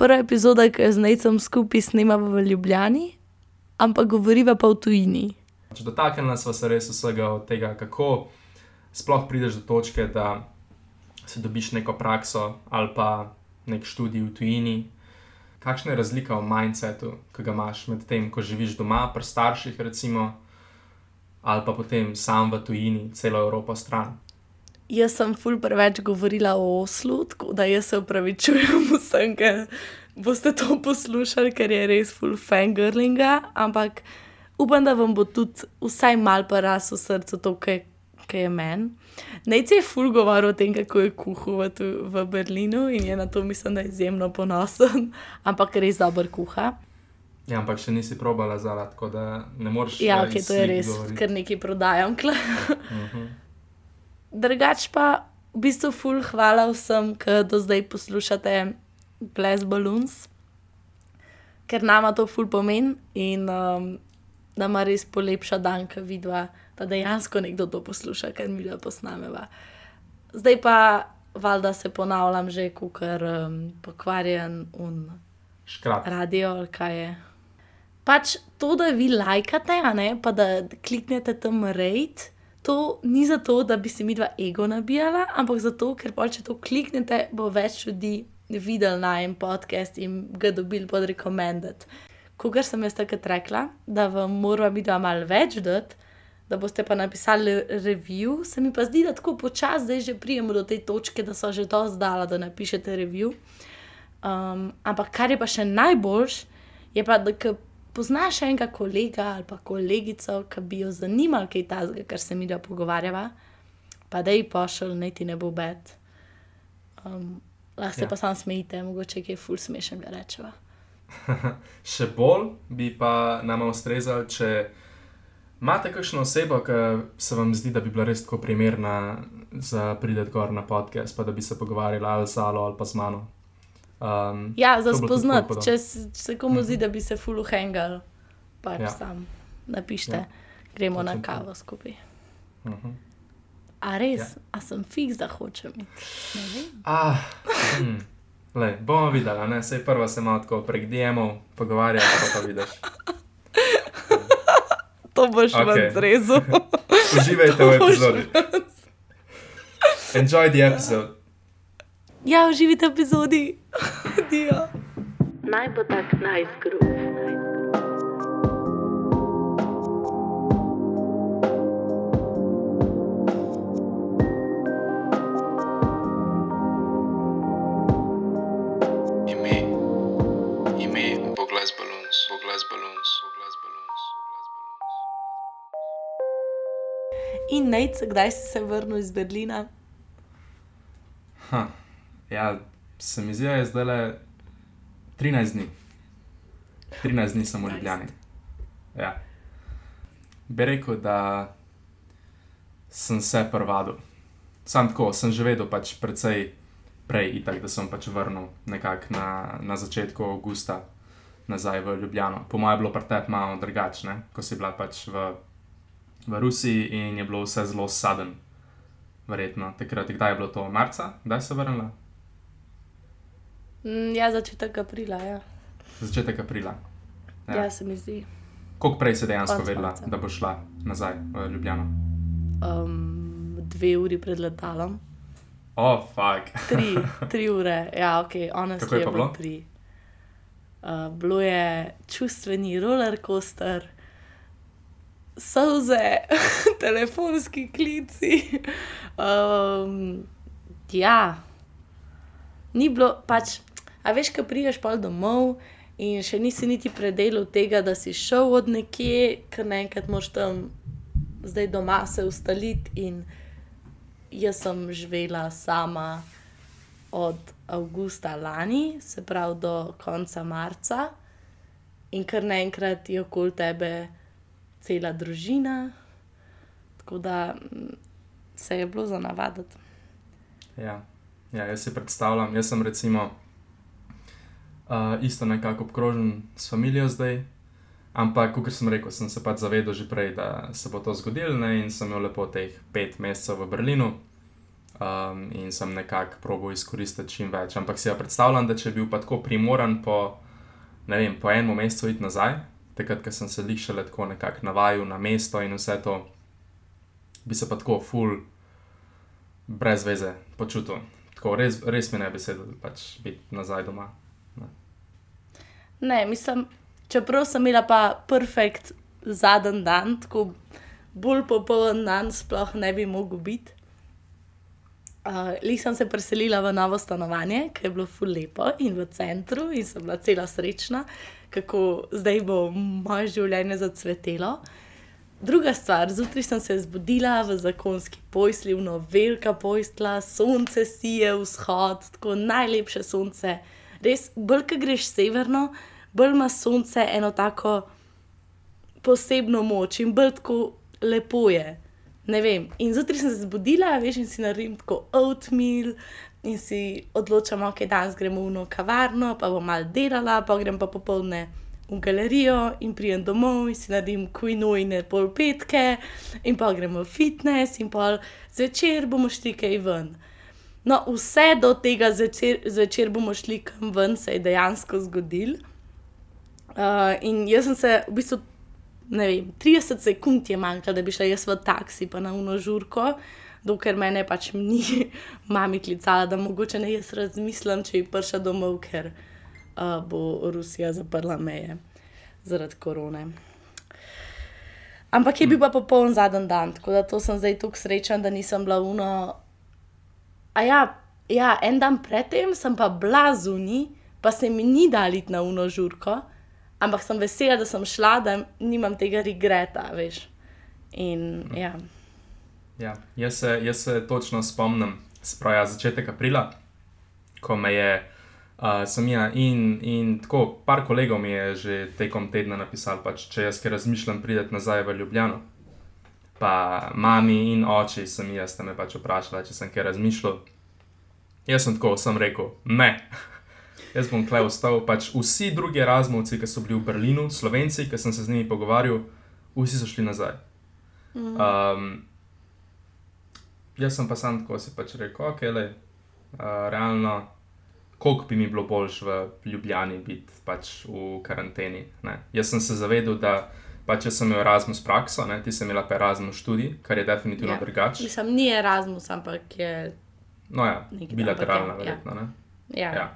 prva epizoda, ki jo z Necem skupaj snemamo v Ljubljani, ampak govoriva pa v tujini. Dotaknili smo se res vsega od tega, kako sploh prideš do točke, da si dobiš neko prakso ali pa nek študij v tujini. Kakšna je razlika v mindsetu, ki ga imaš med tem, ko živiš doma, pri starših, recimo, ali pa potem sam v tujini, celo Evropo stran? Jaz sem ful preveč govorila o oslu, tako da jaz se upravičujem vsem, ki boste to poslušali, ker je res full fangirlinga, ampak upam, da vam bo tudi vsaj mal paras v srcu to, kaj je meni. Najci je ful govoril o tem, kako je kuhal v, v Berlinu in je na to mislim, da je izjemno ponosen, ampak res dober kuha. Ja, ampak še nisi probala zala, tako da ne moreš. Ja, ok, to je res, govoriti. ker nekaj prodajam. uh -huh. Drugač pa v bistvu ful hvala vsem, ki do zdaj poslušate Glass Balloons, ker nama to ful pomeni in um, da ima res polepša dan, ki vidva da dejansko nekdo to posluša, ker mi da posnameva. Zdaj pa, valjda se ponavljam, že kukar um, pokvarjen un Škrat. radio, kaj je. Pač to, da vi lajkate, ne, pa da kliknete tam rejt, to ni zato, da bi se mi dva ego nabijala, ampak zato, ker pa če to kliknete, bo več ljudi videl na en podcast in ga dobil pod recommended. Kogar sem jaz takrat rekla, da vam mora biti malo več dati, da boste pa napisali review, se mi pa zdi, da tako počasi zdaj že prijemo do te točke, da so že to zdala, da napišete review. Um, ampak kar je pa še najboljš, je pa, da poznaš enega kolega ali pa kolegico, ki bi jo zanimal kaj tazga, kar se mi da pogovarjava, pa da ji pošel, naj ti ne bo bed. Um, lahko se ja. pa sam smejite, mogoče je ful smešen, da rečeva. še bolj bi pa nama ustrezal, če. Imate kakšno osebo, ki se vam zdi, da bi bila res tako primerna za prideti gor na podcast, pa da bi se pogovarjali ali z Alo ali pa z mano? Um, ja, za spoznati, če, če se komu zdi, mhm. da bi se fully hangal, pač ja. sam napišite, ja. gremo na kavo skupaj. Uh mhm. -huh. A res, ja. a sem fiks, da hočem. Ah, hm. Lej, bomo videli, se je prva se malo tako prek DM-ov pogovarjati, pa pa vidiš. to boš okay. ven zrezal. Uživajte v epizodi. Enjoy the episode. Ja, uživajte v epizodi. Naj bo tak najskrub. Nice In Nec, kdaj si se vrnil iz Berlina? Ha, ja, se mi zdi, da je zdaj le 13 dni. 13 dni sem v Ljubljani. Ja. Bi rekel, da sem se prvadil. Sam tako, sem že vedel, pač precej prej, itak, da sem pač vrnil nekako na, na začetku avgusta nazaj v Ljubljano. Po mojem je bilo pretep malo drugačne, ko si bila pač v v Rusiji in je bilo vse zelo saden. Verjetno takrat, kdaj je bilo to, marca, kdaj se vrnila? Mm, ja, začetek aprila. Ja. Začetek aprila. Ja. ja, se mi zdi. Koliko prej si dejansko vedela, da bo šla nazaj v Ljubljano? Um, dve uri pred letalom. Oh, fuck. tri, tri ure, ja, ok, ono je bilo. tri. Uh, bilo je čustveni roller coaster soze, telefonski klici. Um, ja, ni bilo pač, a veš, kaj priješ pa domov. In še nisi niti predelal tega, da si šel od nekje, ker naenkrat moš tam zdaj doma se ustaliti. In jaz sem živela sama od avgusta lani, se pravi do konca marca, in kar naenkrat je okoli tebe cela družina, tako da mm, se je bilo za navaditi. Ja. ja, jaz si predstavljam, jaz sem recimo uh, isto nekako obkrožen s familijo zdaj. Ampak, kot sem rekel, sem se pač zavedal že prej, da se bo to zgodilo, ne? in sem imel lepo teh pet mesecev v Berlinu. um, in sem nekako probo izkoristiti čim več. Ampak si ja predstavljam, da če bi bil pa tako primoran po, po enem mesecu iti nazaj, takrat, ko sem se lišal tako nekako navajal na mesto in vse to, bi se pa tako full, brez veze počutil. Tako res, res mi ne bi sedel, pač biti nazaj doma. Ne. Mislim, čeprav sem imela pa perfekt zadnji dan, tako bolj popoln dan, sploh ne bi mogel biti. Uh, Lih sem se preselila v novo stanovanje, ki je bilo ful lepo in v centru, in sem bila cela srečna, kako zdaj bo moje življenje zacvetelo. Druga stvar, zjutraj sem se zbudila v zakonski posli, no velika posla, sonce sije, vzhod, tako najlepše sonce. Res, bolj ko greš severno, bolj ima sonce eno tako posebno moč in bolj tako lepo je. Ne vem. In zjutraj sem se zbudila, veš, in si naredim tako oatmeal. In si odločamo, da okay, danes gremo v eno kavarno, pa bom malo delala, pa grem pa popoldne v galerijo in prijem domov in si naredim kuinojne pol petke, in pa gremo v fitness, in pa zvečer bomo šli kaj ven. No, vse do tega zvečer, zvečer bomo šli kam ven, se je dejansko zgodil. Uh, in jaz sem se v bistvu ne vem, 30 sekund je manjkalo, da bi šla jaz v taksi, pa na uno žurko, dokler me ne pač ni mami klicala, da mogoče ne jaz razmislim, če je prišla domov, ker uh, bo Rusija zaprla meje zaradi korone. Ampak je bil pa popoln zadnji dan, tako da to sem zdaj tako srečen, da nisem bila uno. A ja, ja, en dan predtem sem pa bila zunaj, pa se mi ni dali na uno žurko ampak sem vesela, da sem šla, da nimam tega regreta, veš. In, ja. Ja, jaz, se, jaz se točno spomnim, spraja začetek aprila, ko me je, uh, sem ja, in, in tako, par kolegov mi je že tekom tedna napisal, pač, če jaz kaj razmišljam, prideti nazaj v Ljubljano. Pa mami in oči sem jaz, da me pač vprašala, če sem kaj razmišljal. Jaz sem tako, sem rekel, ne. jaz bom klej ostal. Pač vsi drugi razmovci, ki so bili v Berlinu, slovenci, ki sem se z njimi pogovarjal, vsi so šli nazaj. Um, jaz sem pa sam tako si pač rekel, ok, le, uh, realno, koliko bi mi bilo boljš v Ljubljani biti pač v karanteni. Ne? Jaz sem se zavedal, da. Pač jaz sem imel Erasmus prakso, ne? ti si imel pa Erasmus študij, kar je definitivno ja. drugače. Mislim, ni Erasmus, ampak je. No, ja, bilateralna, ja. verjetno. Ja. Ja.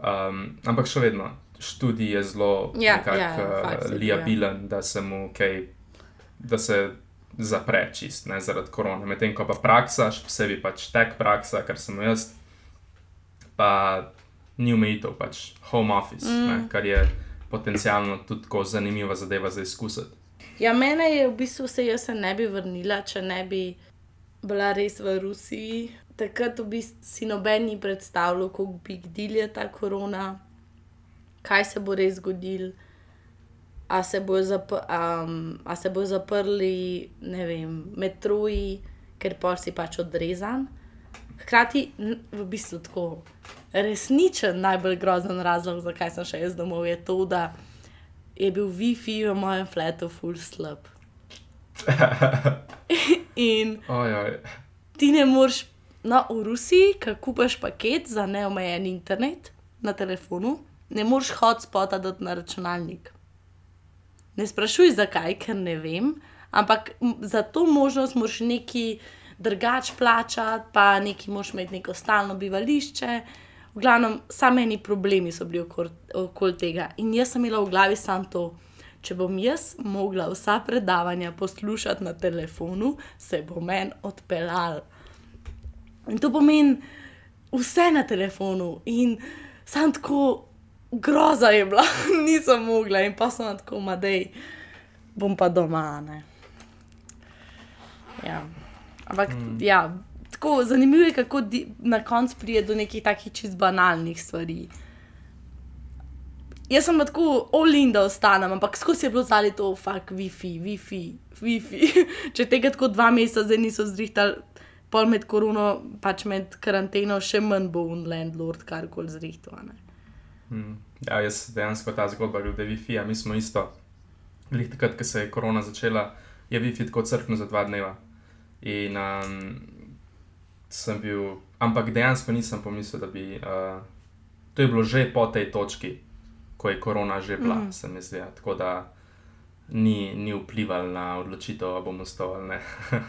Um, ampak še vedno, študij je zelo ja, ja, uh, liabilen, da se mu kaj, da se zapre čist, ne zaradi korona. Medtem ko pa praksa, še posebej pač tek praksa, kar sem jaz, pa ni umejitev, pač home office, mm. ne, kar je potencialno tudi tako zanimiva zadeva za izkusiti. Ja, mene je v bistvu se jaz ne bi vrnila, če ne bi bila res v Rusiji, takrat v bistvu si noben ni predstavljal, kako bi gdil je ta korona, kaj se bo res zgodil. A se bojo zapr um, bo zaprli, ne vem, metroji, ker pa si pač odrezan. Hkrati, v bistvu tako resničen, najbolj grozen razlog, zakaj sem še jaz domov, je to, da je bil WiFi v mojem flatu full slab. In oj, oj. ti ne moreš No, v Rusiji, ko kupaš paket za neomejen internet na telefonu, ne moreš hotspota dati na računalnik. Ne sprašuj zakaj, ker ne vem, ampak za to možnost moraš neki drugač plačati, pa neki moraš imeti neko stalno bivališče. V glavnem, samo eni problemi so bili okoli okol tega. In jaz sem imela v glavi samo to, če bom jaz mogla vsa predavanja poslušati na telefonu, se bo meni odpeljal. In to pomeni vse na telefonu, in sam tako groza je bila, nisem mogla, in pa sem tako madej, bom pa doma. Ne. Ja. Ampak, mm. ja, tako zanimivo je, kako na koncu pride do nekih takih čist banalnih stvari. Jaz sem tako olin, da ostanem, ampak skozi je bilo zali to, fuck, WiFi, WiFi, WiFi. Če tega tako dva meseca zdaj niso zrihtali, pol med korono, pač med karanteno, še manj bo un landlord karkoli zrihtovan. Hmm. Ja, jaz dejansko ta zgodba glede Wi-Fi, mi smo isto. Lih takrat, ko se je korona začela, je Wi-Fi tako crknil za dva dneva. In um, sem bil, ampak dejansko nisem pomislil, da bi. Uh, to je bilo že po tej točki, ko je korona že bila, mm. se mi zdi. Tako da ni, ni vplival na odločitev, ali bom ostal ali ne.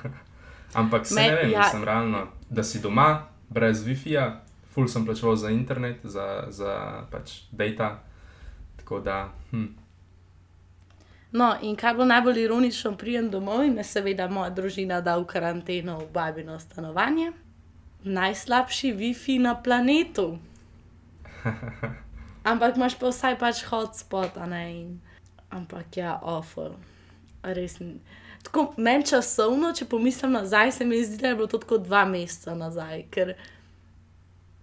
ampak se Me, ne vem, ja. sem realno, da si doma, brez WiFi-ja, full sem plačeval za internet, za, za pač data. Tako da. Hm. No, in kar bo najbolj ironično, prijem domov in me seveda moja družina da v karanteno v babino stanovanje. Najslabši WiFi na planetu. Ampak imaš pa vsaj pač hotspot, a ne. In... Ampak ja, awful. Res. Tako meni časovno, če pomislim nazaj, se mi zdi, da je bilo to tako dva meseca nazaj. Ker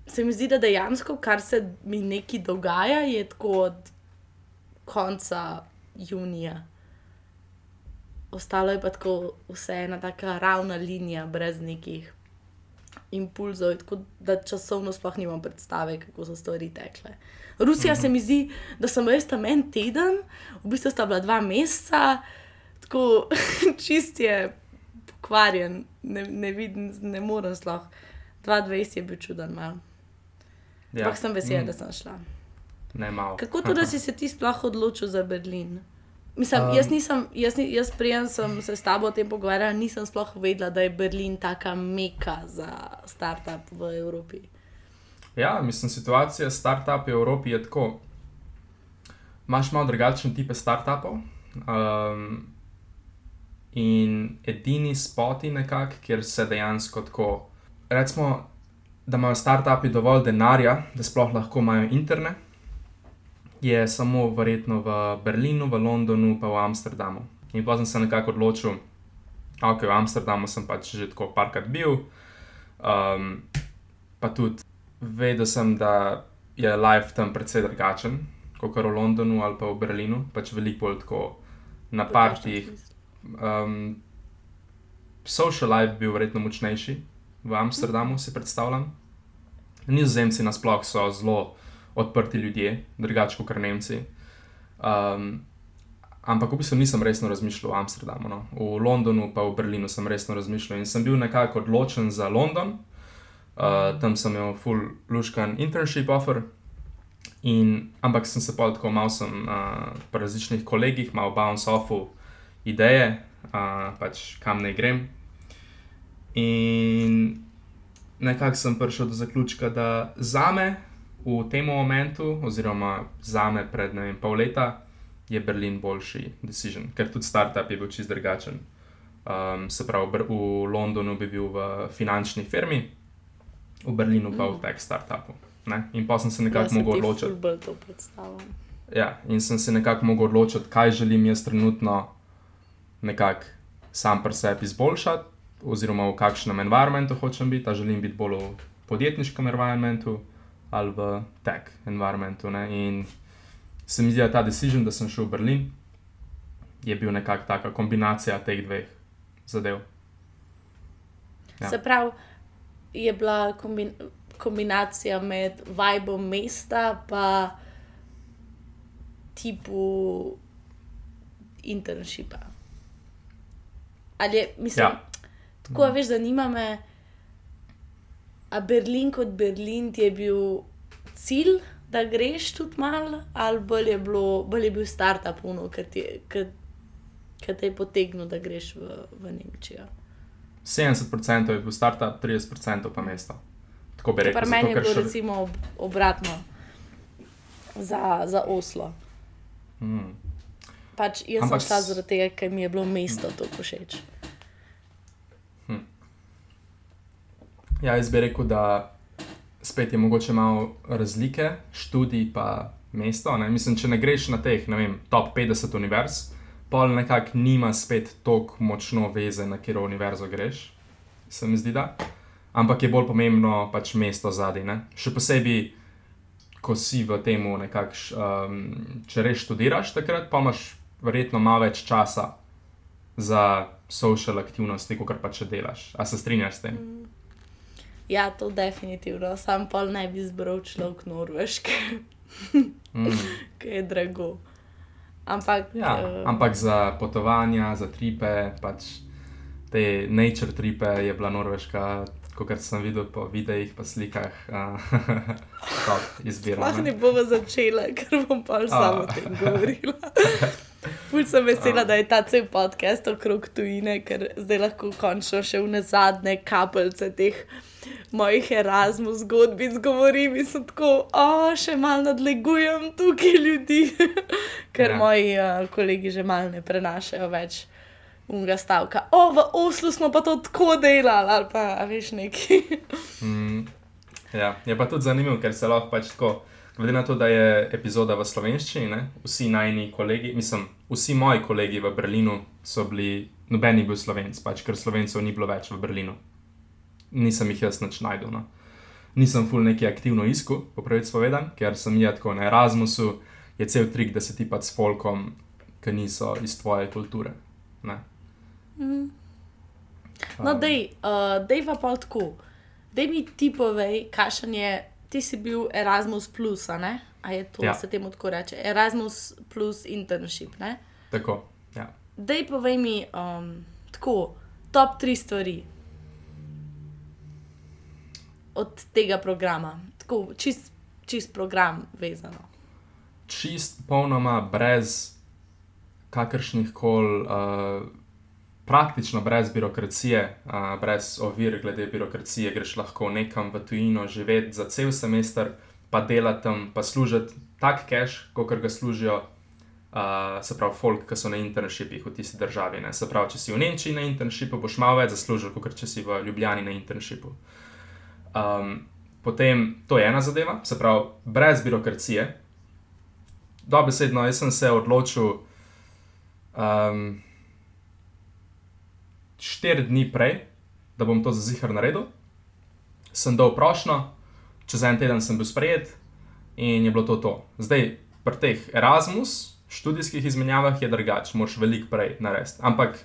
se mi zdi, da dejansko, kar se mi neki dogaja, je tako od konca junija. Ostalo je pa tako vse ena taka ravna linija, brez nekih impulzov, tako da časovno sploh nimam predstave, kako so stvari tekle. Rusija se mi zdi, da sem res tam en teden, v bistvu sta bila dva meseca, tako čist je pokvarjen, ne, ne vidim, ne morem sploh. 22 je bil čuden, malo. Ja. Ampak sem vesela, mm. da sem šla. Ne, malo. Kako to, da si se ti sploh odločil za Berlin? Mislim, um, jaz nisem, jaz, jaz prijem sem se s tabo o tem pogovarjal, nisem sploh vedela, da je Berlin taka meka za start-up v Evropi. Ja, mislim, situacija start-up v Evropi je tako. Imáš malo drugačen tipe start-upov. Um, in edini spoti, nekak, kjer se dejansko tako. Recimo, da imajo start-upi dovolj denarja, da sploh lahko imajo internet je samo verjetno v Berlinu, v Londonu, pa v Amsterdamu. In pa sem se nekako odločil, da okay, v Amsterdamu sem pač že tako parkrat bil. Um, pa tudi vedel sem, da je life tam precej drugačen kot v Londonu ali pa v Berlinu, pač veliko bolj tako na partijih. Um, social life bil verjetno močnejši v Amsterdamu, si predstavljam. Nizozemci nasplošno so zelo odprti ljudje, drugače kot Nemci. Um, ampak v bistvu nisem resno razmišljal o Amsterdamu. No. V Londonu, pa v Berlinu sem resno razmišljal in sem bil nekako odločen za London. Uh, tam sem imel full luškan internship offer. In, ampak sem se pa tako malo sem uh, po različnih kolegih, malo bounce offu ideje, uh, pač kam naj grem. In nekako sem prišel do zaključka, da za me v tem momentu, oziroma za me pred ne vem, pol leta, je Berlin boljši decision, ker tudi startup je bil čist drugačen. Um, se pravi, v Londonu bi bil v finančni firmi, v Berlinu pa v mm. tech startupu. Ne? In pa sem se nekako ja, mogel odločiti. Ja, in sem se nekako mogel odločiti, kaj želim jaz trenutno nekako sam pri sebi izboljšati, oziroma v kakšnem environmentu hočem biti. Želim biti bolj v podjetniškem environmentu, ali v tech environmentu. Ne? In se mi zdi, da ta decision, da sem šel v Berlin, je bil nekako taka kombinacija teh dveh zadev. Ja. Se pravi, je bila kombin kombinacija med vibom mesta in tipu internshipa. Ali je, mislim, ja. tako veš, zanima me. A Berlin kot Berlin ti je bil cilj, da greš tudi malo, ali bolj je, bilo, bolj je bil startup, ki te je potegnil, da greš v, v Nemčijo? 70% je bil startup, 30% pa mesto. Tako bi rekel. Pri meni je bilo še... recimo ob, obratno za, za Oslo. Hmm. Pač jaz Ampak... sem šla zaradi tega, ker mi je bilo mesto to všeč. Ja, jaz bi rekel, da spet je mogoče malo razlike, študij pa mesto. Ne? Mislim, če ne greš na teh, ne vem, top 50 univerz, pol nekako nima spet tako močno veze, na katero univerzo greš, se mi zdi. Da. Ampak je bolj pomembno pač mesto zadaj. Še posebej, ko si v tem, um, če res študiraš, takrat pa imaš verjetno malo več časa za social aktivnosti, kot pa če delaš. A se strinjaš s tem? Mm. Ja, to definitivno, sam pol ne bi zbral človek norveške, mm. ki je drago. Ampak, ja, uh, ampak za potovanja, za tripe, pač te nature tripe je bila norveška kot sem videl po videih, pa slikah, uh, izbira. Sploh ne bomo začela, ker bom pa že samo o tem govorila. Ful sem vesela, da je ta cel podcast okrog tujine, ker zdaj lahko končno še v nezadnje kapljice teh mojih Erasmus zgodbic govorim in sem tako, o, še malo nadlegujem tukaj ljudi, ker ja. moji uh, kolegi že malo ne prenašajo več unga stavka. O, v Oslu smo pa to tako delali, ali pa veš neki. mm, ja, je pa tudi zanimivo, ker se lahko pač tako. Glede na to, da je epizoda v slovenščini, ne, vsi najni kolegi, mislim, vsi moji kolegi v Berlinu so bili, noben je bil slovenc, pač ker slovencev ni bilo več v Berlinu. Nisem jih jaz več najdel. No. Nisem ful neki aktivno iskal, po pravici povedan, ker sem jaz tako na Erasmusu, je cel trik, da se ti pa s folkom, ki niso iz tvoje kulture. Mm. No, um. dej, uh, dej pa pa tako. Dej mi ti povej, kakšen je, ti si bil Erasmus, plus, a, a je to, ja. se temu tako reče, Erasmus plus internship. Ne? Tako. Ja. Dej povej mi, um, tako, top tri stvari od tega programa, tako čist, čist program vezano. Čist popolnoma brez kakršnih koli. Uh, praktično brez birokracije, uh, brez ovir glede birokracije, greš lahko nekam v tujino živeti za cel semester, pa delati tam, pa služiti tak cash, kot ga služijo, uh, se pravi, folk, ki so na internshipih v tisti državi. Ne? Se pravi, če si v Nemčiji na internshipu, boš malo več zaslužil, kot če si v Ljubljani na internshipu. Um, potem to je ena zadeva, se pravi, brez birokracije. Dobesedno, jaz sem se odločil. Um, štiri dni prej, da bom to za zihar naredil, sem dal prošlo, čez en teden sem bil sprejet in je bilo to to. Zdaj, pri teh Erasmus študijskih izmenjavah je drugače, moš veliko prej narediti. Ampak,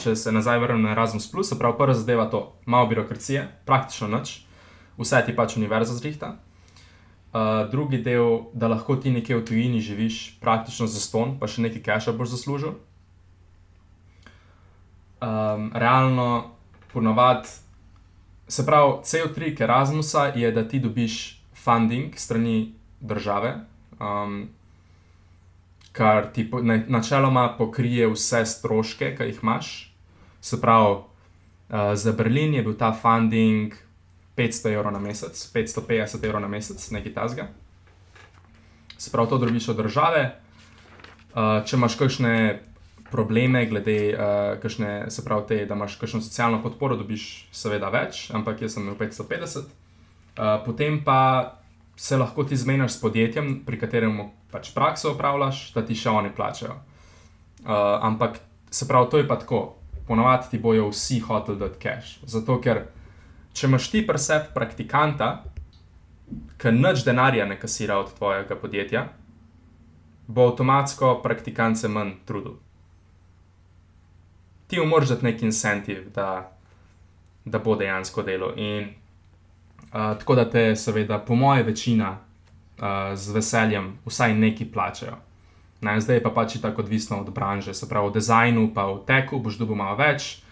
če se nazaj vrnem na Erasmus, se pravi, prva zadeva to, malo birokracije, praktično nič, vse ti pač univerza zrihta. Uh, drugi del, da lahko ti nekje v tujini živiš, praktično za ston, pa še nekaj cache boš zaslužil um, realno, ponovadi, se pravi, cel trik Erasmusa je, da ti dobiš funding strani države, um, kar ti po, ne, načeloma pokrije vse stroške, ki jih imaš. Se pravi, uh, za Berlin je bil ta funding 500 evrov na mesec, 550 evrov na mesec, nekaj tasga. Se pravi, to dobiš od države. Uh, če imaš kakšne probleme, glede uh, kakšne, se pravi, te, da imaš kakšno socialno podporo, dobiš seveda več, ampak jaz sem imel 550. Uh, eh, potem pa se lahko ti zmeniš s podjetjem, pri katerem pač prakso upravljaš, da ti še oni plačajo. Uh, ampak se pravi, to je pa tako, ponovadi ti bojo vsi hotel dati cash. Zato ker če imaš ti presep praktikanta, ki nič denarja ne kasira od tvojega podjetja, bo avtomatsko praktikant se manj trudil ti moraš dati neki incentiv, da, da bo dejansko delo. In uh, tako da te, seveda, po moje, večina uh, z veseljem vsaj neki plačajo. Ne, zdaj je pa pač tako odvisno od branže, se pravi, v dizajnu, pa v teku boš dobil malo več,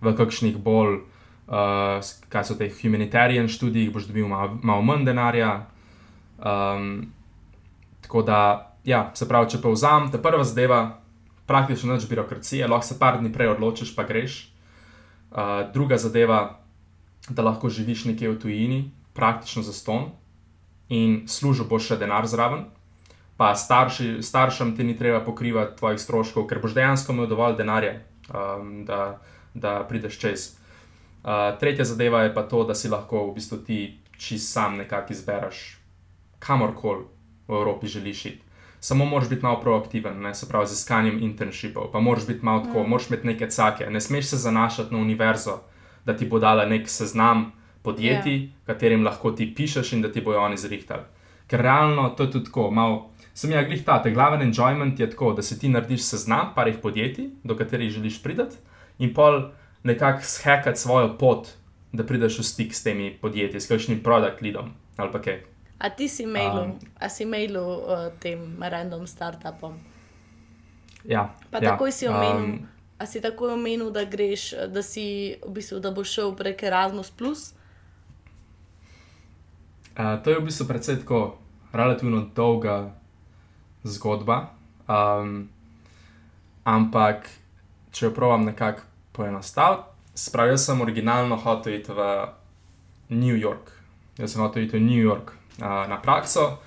v kakšnih bolj, uh, kaj so te humanitarian študijih, boš dobil malo, malo manj denarja. Um, tako da, ja, se pravi, če pa vzamem, ta prva zadeva, praktično nič birokracije, lahko se par dni prej odločiš, pa greš. Uh, druga zadeva, da lahko živiš nekje v tujini, praktično za ston in služil boš še denar zraven. Pa starši, staršem ti ni treba pokrivati tvojih stroškov, ker boš dejansko imel dovolj denarja, um, da, da prideš čez. Uh, tretja zadeva je pa to, da si lahko v bistvu ti čist sam nekako izbereš, kamorkoli v Evropi želiš iti samo moraš biti malo proaktiven, ne, se pravi, z iskanjem internshipov, pa moraš biti malo tako, mm. moraš imeti neke cake, ne smeš se zanašati na univerzo, da ti bo dala nek seznam podjetij, yeah. Ja. katerim lahko ti pišeš in da ti bojo oni zrihtali. Ker realno to je tudi tako, malo. Sem jaz glih ta, te glaven enjoyment je tako, da si ti narediš seznam parih podjetij, do katerih želiš priti, in pol nekako shekati svojo pot, da prideš v stik s temi podjetji, s kakšnim produkt leadom ali pa kaj. A ti si mailil, um, a si mailil uh, tem random startupom? Ja. Pa ja, takoj si omenil, um, a si takoj omenil, da greš, da si v bistvu, da boš šel prek Erasmus, Uh, to je v bistvu precej tako relativno dolga zgodba. Um, ampak, če jo pravim nekako poenostaviti, spravi, jaz sem originalno hotel iti v New York. Jaz sem hotel iti v New York na prakso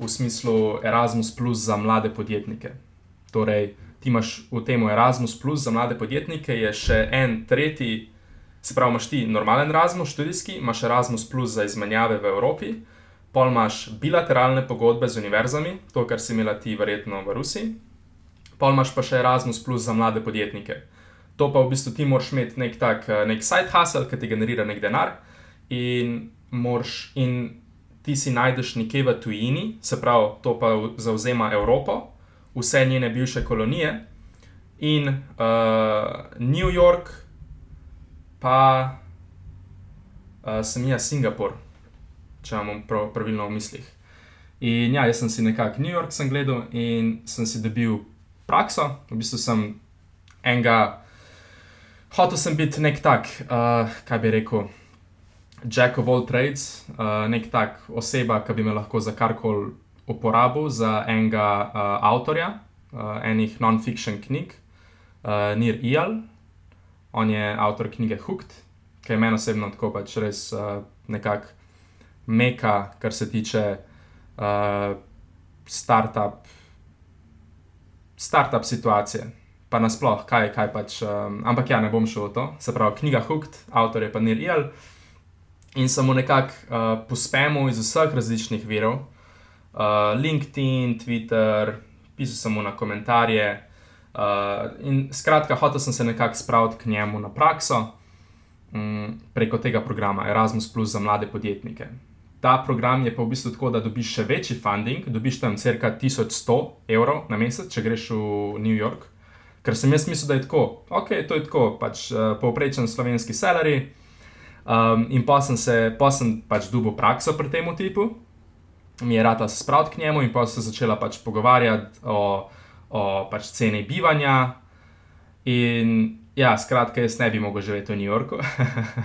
v smislu Erasmus Plus za mlade podjetnike. Torej, ti imaš v tem Erasmus Plus za mlade podjetnike, je še en tretji. Se pravi, imaš ti normalen Erasmus, študijski, imaš Erasmus Plus za izmenjave v Evropi, pol imaš bilateralne pogodbe z univerzami, to, kar si imela ti verjetno v Rusiji, pol imaš pa še Erasmus Plus za mlade podjetnike. To pa v bistvu ti moraš imeti nek tak eh, nek side hustle, ki ti generira nek denar in, moraš, in ti si najdeš nekje v tujini, se pravi, to pa zauzema Evropo, vse njene bivše kolonije in uh, New York pa uh, sem jaz Singapur, če imam prav, pravilno v mislih. In ja, jaz sem si nekako New York gledal in sem si dobil prakso, v bistvu sem enega, hotel sem biti nek tak, uh, kaj bi rekel. Jack of all trades, uh, nek tak oseba, ki bi me lahko za karkoli uporabil, za enega uh, avtorja uh, enih non-fiction knjig, uh, Nir Ial, on je avtor knjige Hooked, ki je meni osebno tako pač res uh, nekako meka, kar se tiče uh, start-up, start-up situacije. Pa nasplošno, kaj, kaj pač. Um, ampak ja, ne bom šel v to. Se pravi, knjiga Hooked, avtor je pa Nir Ial. In mu nekako uh, pospemil iz vseh različnih virov, uh, LinkedIn, Twitter, pisal sem mu na komentarje, Uh, in skratka, hotel sem se nekako spraviti k njemu na prakso um, preko tega programa Erasmus Plus za mlade podjetnike. Ta program je pa v bistvu tako, da dobiš še večji funding, dobiš tam crka 1100 evrov na mesec, če greš v New York. Ker sem jaz mislil, da je tako, ok, to je tako, pač uh, povprečen slovenski salary. Um, in pa sem se, pa sem pač dubo prakso pri tem tipu, mi je rata se spraviti k njemu in pa sem se začela pač pogovarjati o o pač ceni bivanja. In ja, skratka, jaz ne bi mogel živeti v New Yorku.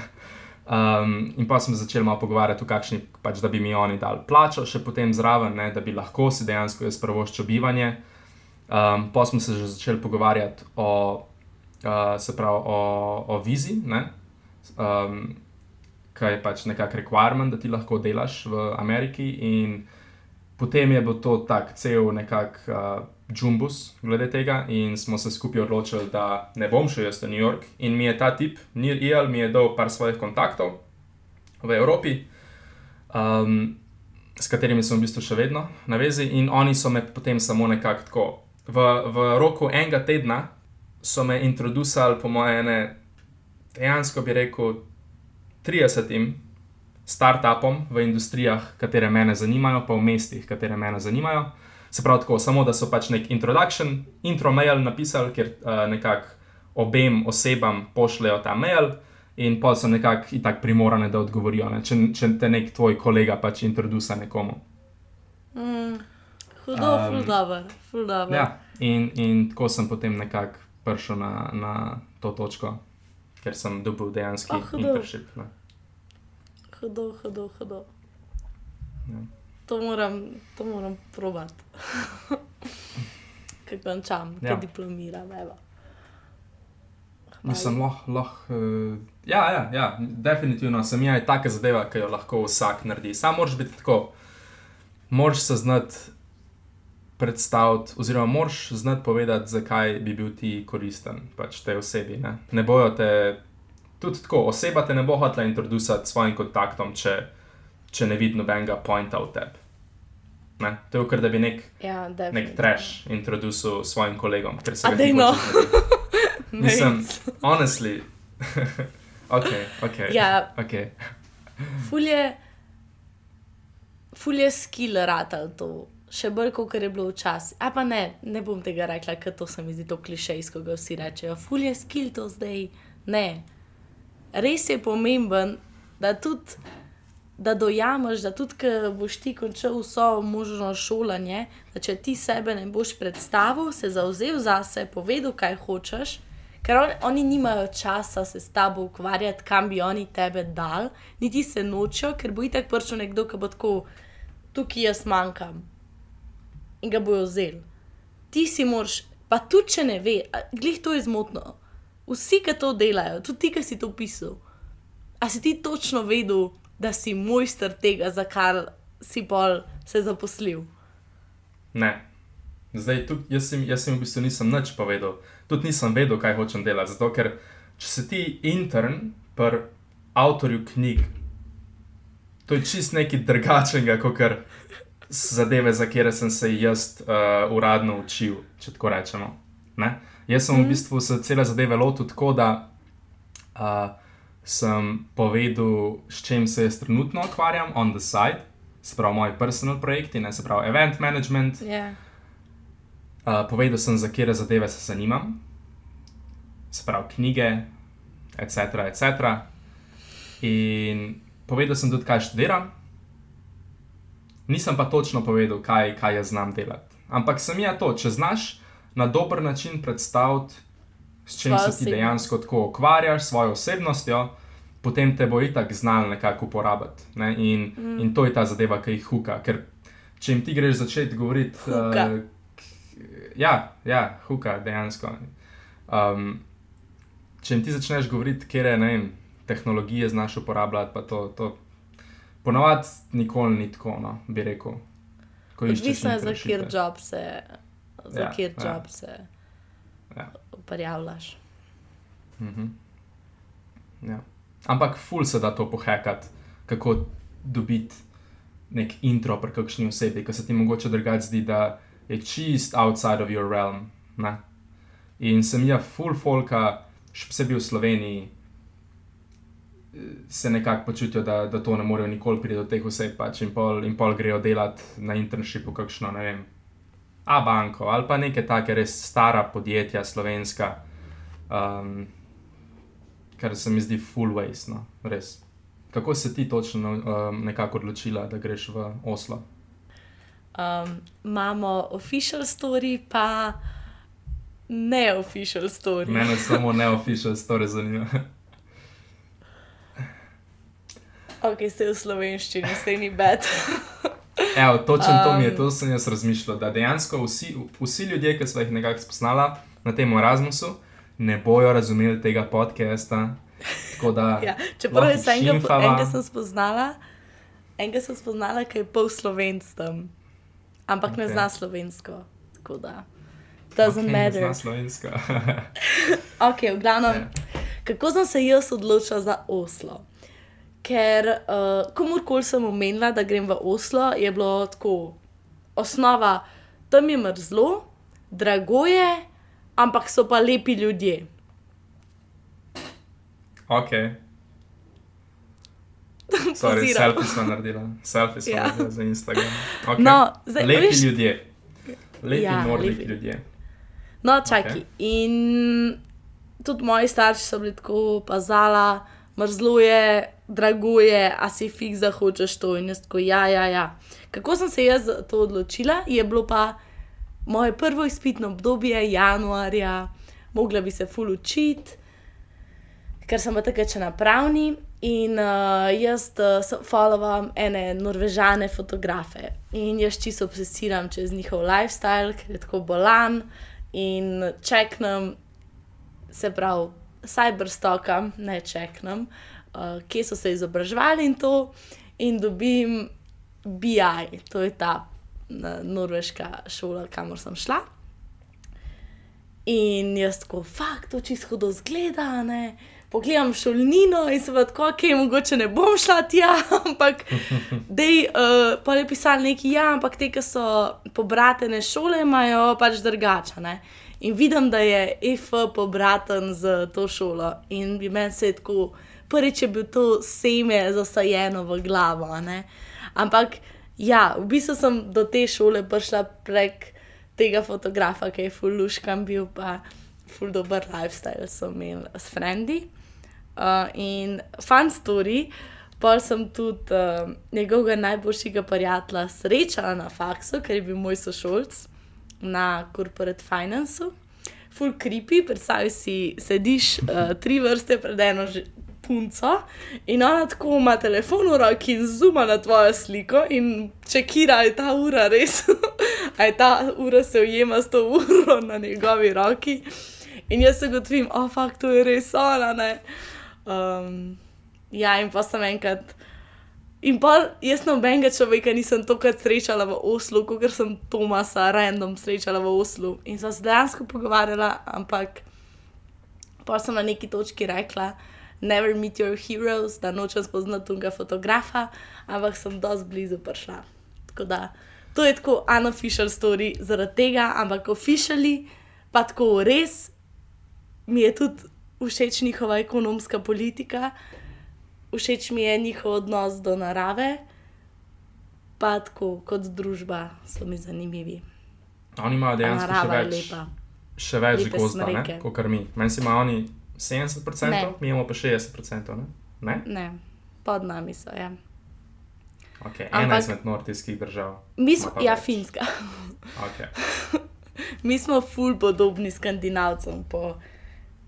um, in pa smo začeli malo pogovarjati o kakšni, pač, da bi mi oni dali plačo, še potem zraven, ne, da bi lahko si dejansko jaz prvoščil bivanje. Um, pa smo se že začeli pogovarjati o, uh, se pravi, o, o vizi, um, kaj je pač nekakšen requirement, da ti lahko delaš v Ameriki. In potem je bil to tak cel nekak. Uh, Jumbus glede tega in smo se skupaj odločili, da ne bom šel jaz v New York. In mi je ta tip, Nir Ial, mi je dal par svojih kontaktov v Evropi, um, s katerimi sem v bistvu še vedno na vezi, in oni so me potem samo nekako tako. V, v roku enega tedna so me introducirali, po mojem, dejansko bi rekel, 30 startupom v industrijah, katere me zanimajo, pa v mestih, katere me zanimajo. Se pravi, tako, samo da so pač nek introduction, intro mail napisali, ker uh, nekako obem osebam pošljajo ta mail, in pa so nekako tako primorane, da odgovorijo, ne? če, če te nek tvoj kolega pač introduce nekomu. Mm, hudo, um, fuldober, fuldober. Ja, in, in tako sem potem nekako prišel na, na to točko, ker sem dobil dejansko oh, internship. Hudo, hudo, hudo. Ja to moram, to moram probati. Kaj končam, ja. kaj diplomiram. Mislim, lahko. Lah, uh, ja, ja, ja, definitivno sem jaz taka zadeva, ki jo lahko vsak naredi. Sam moraš biti tako, moraš se znati predstaviti, oziroma moraš znati povedati, zakaj bi bil ti koristen pač tej osebi. Ne, ne bojo te, tudi tako, oseba te ne bo hotela introducirati svojim kontaktom, če če ne vidi nobenega pointa v tebi. Ne? To je, ker da bi nek, ja, nek trash introducil svojim kolegom, ker se zdi, da je to. Honestly. ok, ok. Ja. okay. fulje, fulje skill rata to. Še bolj, kot je bilo včasih. A pa ne, ne bom tega rekla, ker to se mi zdi to klišejsko, ko vsi rečejo. Fulje skill to zdaj. Ne. Res je pomemben, da tudi da dojameš, da tudi, ki boš ti končal vso možno šolanje, da če ti sebe ne boš predstavil, se zauzel za sebe, povedal, kaj hočeš, ker on, oni nimajo časa se s tabo ukvarjati, kam bi oni tebe dal, niti se nočijo, ker bo itak prišel nekdo, ki bo tako, tukaj jaz manjkam in ga bojo vzeli. Ti si moraš, pa tudi če ne ve, glih to je zmotno. Vsi, ki to delajo, tudi ti, ki si to pisal, a si ti točno vedel, da si mojster tega, za kar si pol se zaposlil. Ne. Zdaj, tudi jaz, sem, jaz sem v bistvu nisem nič povedal, tudi nisem vedel, kaj hočem delati. Zato, ker če si ti intern, pri avtorju knjig, to je čist nekaj drugačnega, kot kar zadeve, za katere sem se jaz uh, uradno učil, če tako rečemo. Ne? Jaz sem mm. v bistvu se cele zadeve lotil tako, da uh, sem povedal, s čim se jaz trenutno ukvarjam, on the side, se pravi, moji personal projekti, ne se pravi, event management. Yeah. Uh, povedal sem, za katere zadeve se zanimam, se pravi, knjige, etc. etc. In povedal sem tudi, kaj študiram. Nisem pa točno povedal, kaj, kaj jaz znam delati. Ampak sem ja to, če znaš na dober način predstaviti, s čim Svojo se ti dejansko tako ukvarjaš, svojo osebnostjo, potem te bo itak znal nekako uporabiti. Ne? In, mm. in to je ta zadeva, ki jih huka. Ker če jim ti greš začeti govoriti, Huka. uh, ja, ja, huka dejansko. Um, če jim ti začneš govoriti, kje je tehnologije znaš uporabljati, pa to, to ponovadi nikoli ni tako, no, bi rekel. Odvisno je, za kjer job se, za Ja, kjer ja. job se Ja. prijavljaš. Mhm. Ja. Ampak ful se da to pohekati, kako dobiti nek intro pri kakšni osebi, ki se ti mogoče drugače zdi, da je čist outside of your realm. Ne? In sem jaz full folka, še posebej v Sloveniji, se nekako počutijo, da, da to ne morejo nikoli priti do teh oseb, pač in pol, in pol grejo delati na internshipu, kakšno ne vem. A banko ali pa neke take res stara podjetja, slovenska, um, kar se mi zdi full waste, no, res. Kako se ti točno um, nekako odločila, da greš v Oslo? Um, imamo official story, pa neofficial story. Mene samo neofficial story zanima. Ok, ste v slovenščini, ste ni bed. Evo, točno um, to mi je, Um. to sem jaz razmišljal, da dejansko vsi, vsi ljudje, ki so jih nekako spoznala na tem Erasmusu, ne bojo razumeli tega podcasta. Da, ja, čeprav jaz enega, enega sem spoznala, enega sem spoznala, ki je pol slovenc tam, ampak okay. ne zna slovensko. Tako da, doesn't okay, ne matter. Zna slovenska. Ok, v glavnem, Ja. kako sem se jaz odločila za Oslo? Ker uh, komorkoli sem omenila, da grem v Oslo, je bilo tako, osnova, tam je mrzlo, drago je, ampak so pa lepi ljudje. ok. Sorry, selfie smo naredila, selfie smo Ja. naredila za Instagram. Okay. No, zdaj, lepi veš- ljudje. Lepi, Ja, nordic lepi. ljudje. No, čakaj. Ok. Okay. In tudi moji starši so bili tako pazala, mrzlo je, drago je, a si fik zahočeš to in jaz tako, ja, ja, ja. Kako sem se jaz za to odločila, je bilo pa moje prvo izpitno obdobje, januarja, mogla bi se ful učiti, ker sem pa takrat še na pravni. In uh, jaz uh, followam ene norvežane fotografe in jaz čisto obsesiram čez njihov lifestyle, ker je tako bolan in čeknem, se pravi, cyberstokam, ne čeknem, uh, kje so se izobraževali in to, in dobim BI, to je ta uh, norveška šola, kamor sem šla. In jaz tako, fakt, to čisto hudo zgleda, ne. Pogledam šolnino in se pa tako, ok, mogoče ne bom šla tja, ampak dej, uh, pa je pisali neki, ja, ampak te, ki so pobratene šole, imajo pač drugačne. In vidim, da je EF pobraten z to šolo in bi meni se tako, prvič je bil to seme zasajeno v glavo, ne. Ampak ja, v bistvu sem do te šole prišla prek tega fotografa, ki je fuluškam bil, pa ful dober lifestyle so imeli s frendi. Uh, in fun story, pol sem tudi uh, njegovega najboljšega prijatelja srečala na faksu, ker je bil moj sošolc na corporate financeu. full creepy, predstavljaj si, sediš uh, tri vrste pred eno. Punco in ona tako ima telefon v roki in zuma na tvojo sliko, in čekira, je ta ura res, ali ta ura se ujema s to uro na njegovi roki. In jaz se gotovim, o, oh, fakt, to je res ona. Um, ja, in pa sem enkrat. In pa jaz nobenega človeka nisem tokrat srečala v Oslu, kot sem Tomasa random srečala v Oslu. In sva se dejansko pogovarjala, ampak pa sem na neki točki rekla, never meet your heroes, da nočem spoznati tega fotografa, ampak sem dosti blizu prišla. Tako da to je tako unofficial story zaradi tega, ampak officially pa tako res mi je tudi všeč njihova ekonomska politika, všeč mi je njihov odnos do narave, pa tako kot družba so mi zanimivi. Oni imajo dejansko še več, še več gozda, kot mi. Meni se imajo oni 70%, ne. mi imamo pa 60%. Ne? Ne? ne, pod nami so. Ja. Okay, ena Ampak, izmed nordijskih držav. Mi smo, ja, več. finska. Okay. mi smo ful podobni skandinavcem po,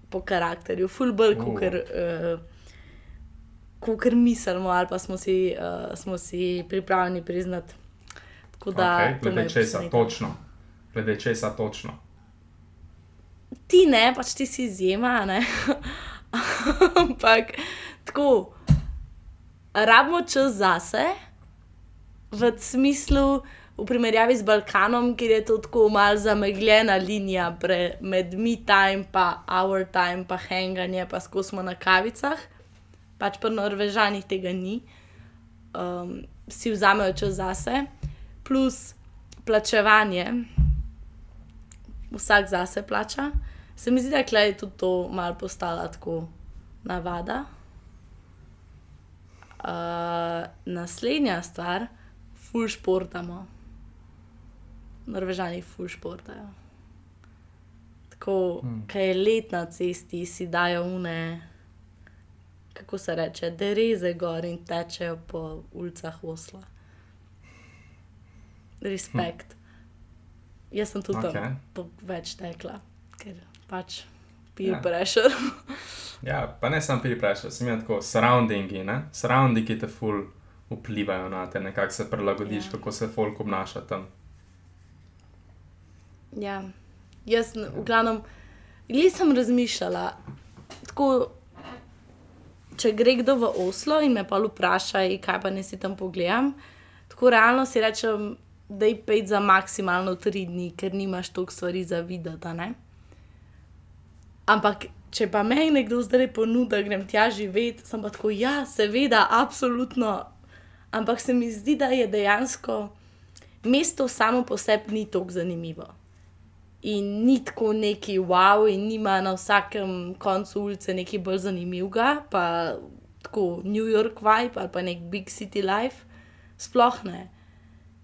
po karakterju, ful bolj kot uh. uh, mislimo, ali pa smo si, uh, smo si pripravljeni priznati. Okay, glede česa točno. Glede česa točno ti ne, pač ti si izjema. Ampak tako, rabimo čas zase, v smislu, v primerjavi z Balkanom, kjer je to tako malce zamegljena linija pre, med mi time, pa our time, pa hanganje, pa skozi smo na kavicah, pač pa Norvežanih tega ni, um, si vzamejo čas zase, plus plačevanje vsak zase plača. Se mi zdi, da je tudi to malo postala tako navada. Uh, naslednja stvar, full športamo. Norvežani full športajo. Tako, hmm. kaj je let na cesti, si dajo une, kako se reče, dereze gor in tečejo po ulicah Osla. Respekt. Hmm. Jaz sem tudi okay. tam več tekla, ker pač peer ja. pressure. ja, pa ne samo peer pressure, sem jim tako surroundingi, ne? surroundingi te ful vplivajo na te, nekako se prilagodiš, ja. kako se folk obnaša tam. Ja, jaz v glavnem, nisem razmišljala. Tako, če gre kdo v Oslo in me pa vpraša, kaj pa ne si tam pogledam, tako realno si rečem da je pet za maksimalno tri dni, ker nimaš toliko stvari za videti. Ampak, če pa me nekdo zdaj ponudi, da grem tja živeti, sem pa tako, ja, seveda, absolutno. Ampak se mi zdi, da je dejansko mesto samo po sebi ni tako zanimivo. In ni tako neki wow, in nima na vsakem koncu ulice nekaj bolj zanimivega, pa tako New York vibe ali pa nek big city life, sploh ne.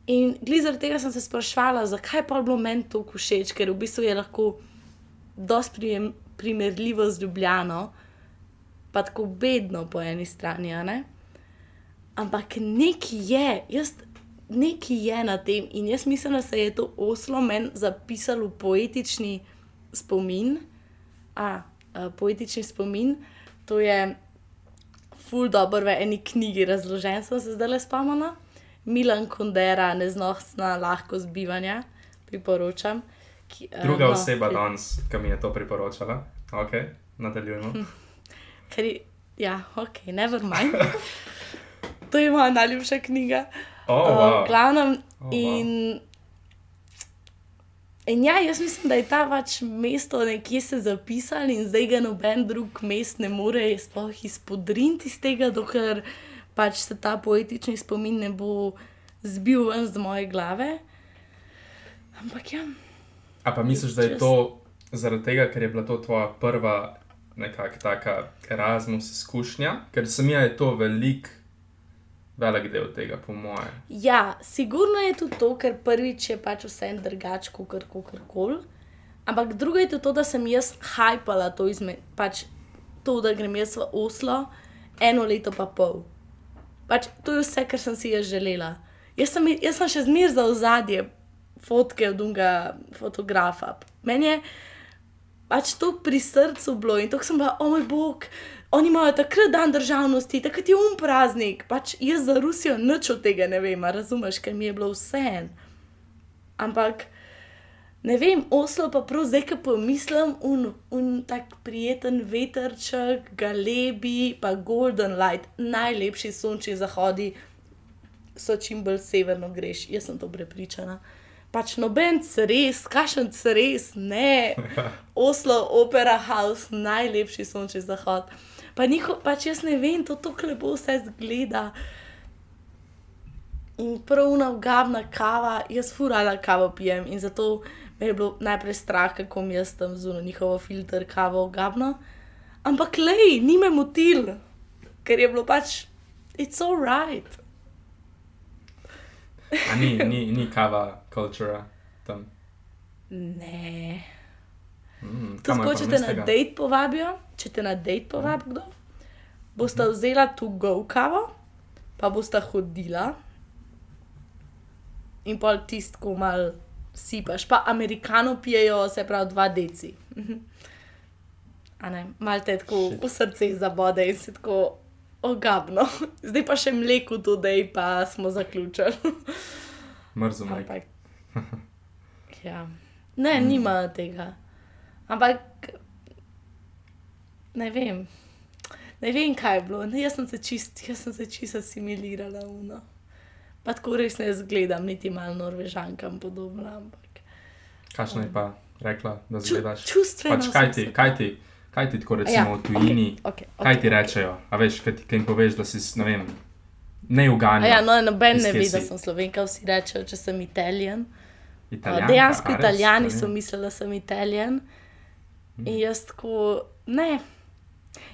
In zaradi tega sem se sprašvala, zakaj je pa bilo meni to všeč, ker v bistvu je lahko dosti primerljivo z Ljubljano, pa tako bedno po eni strani. Ampak nekaj je, jaz, nekaj je na tem in jaz mislim, da se je to oslo meni zapisalo v poetični spomin. A, a, poetični spomin, to je ful dobro v eni knjigi razložen, sem se zdaj le spomnila. Milan Kondera, neznosna lahko zbivanja, priporočam. Ki, uh, Druga no, oseba ki... danes, ki mi je to priporočala. Ok, nadaljujemo. Ker, ja, ok, never mind. to je moja najljubša knjiga. Oh, wow. uh, glavnem, oh, in, wow. in ja, jaz mislim, da je ta pač mesto nekje se zapisalo in zdaj ga noben drug mest ne more sploh izpodriniti iz tega, dokler pač se ta poetični spomin ne bo zbil ven z moje glave. Ampak ja. A pa misliš, da je to zaradi tega, ker je bila to tvoja prva nekakšna taka Erasmus izkušnja, ker sem jaz to velik. Velik del tega, po moje. Ja, sigurno je tudi to, ker prvič je pač vse en drugač, kot kar koli. Ampak drugo je tudi to, da sem jaz hajpala to izmed, pač to, da grem jaz v Oslo, eno leto pa pol. Pač, to je vse, kar sem si jaz želela. Jaz sem, jaz sem še zmeraj za ozadje fotke od unga fotografa. Meni je pač to pri srcu bilo in to sem bila, o moj bog, oni imajo takrat dan državnosti, takrat je um praznik. Pač jaz za Rusijo nič od tega ne vem, razumeš, ker mi je bilo vse en. Ampak. Ne vem, Oslo pa prav zdaj, ko pomislim, un, un tak prijeten veterček, galebi, pa Golden Light, najlepši sončni zahodi so čim bolj severno greš. Jaz sem to prepričana. Pač noben res, kašen res, ne. Oslo, Opera House, najlepši sončni zahod. Pa njiho, pač jaz ne vem, to tako lepo vse zgleda. In pravna ugabna kava, jaz furala kavo pijem in zato me je bilo najprej strah, kako mi jaz tam zunaj njihovo filter kavo ugabno. Ampak lej, ni me motil, ker je bilo pač, it's all right. A ni, ni, ni kava kultura tam. Ne. Mm, tako, pa če te na dejt povabijo, če te na dejt povabi kdo, bosta vzela tu go kavo, pa bosta hodila in pol tistko mal sipaš. Pa amerikano pijejo, se pravi, dva deci. Mhm. A ne, mal te tako Shit. v srce zabode in se tako ogabno. Zdaj pa še mleko dodej, pa smo zaključili. Mrzlo me. Ampak. Ja. Ne, nima tega. Ampak. Ne vem. Ne vem, kaj je bilo. Ne, jaz sem se čist, jaz sem se čist asimilirala. Uno. Pa tako res ne zgledam, niti malo norvežankam podobno. Ampak. Kakšno je pa rekla, da Ču, zgledaš? čustveno. Pač kaj ti, kaj ti, kaj ti tako recimo Ja, v tujini, okej, okej, kaj ti okej. rečejo? A veš, kaj, ti, jim poveš, da si, ne vem, ne A uganja. Ja, no, noben ne ve, da sem slovenka, vsi rečejo, če sem italijan. Italijanka, Dejansko a res? italijani so mislili, da sem italijan. Mhm. In jaz tako, ne.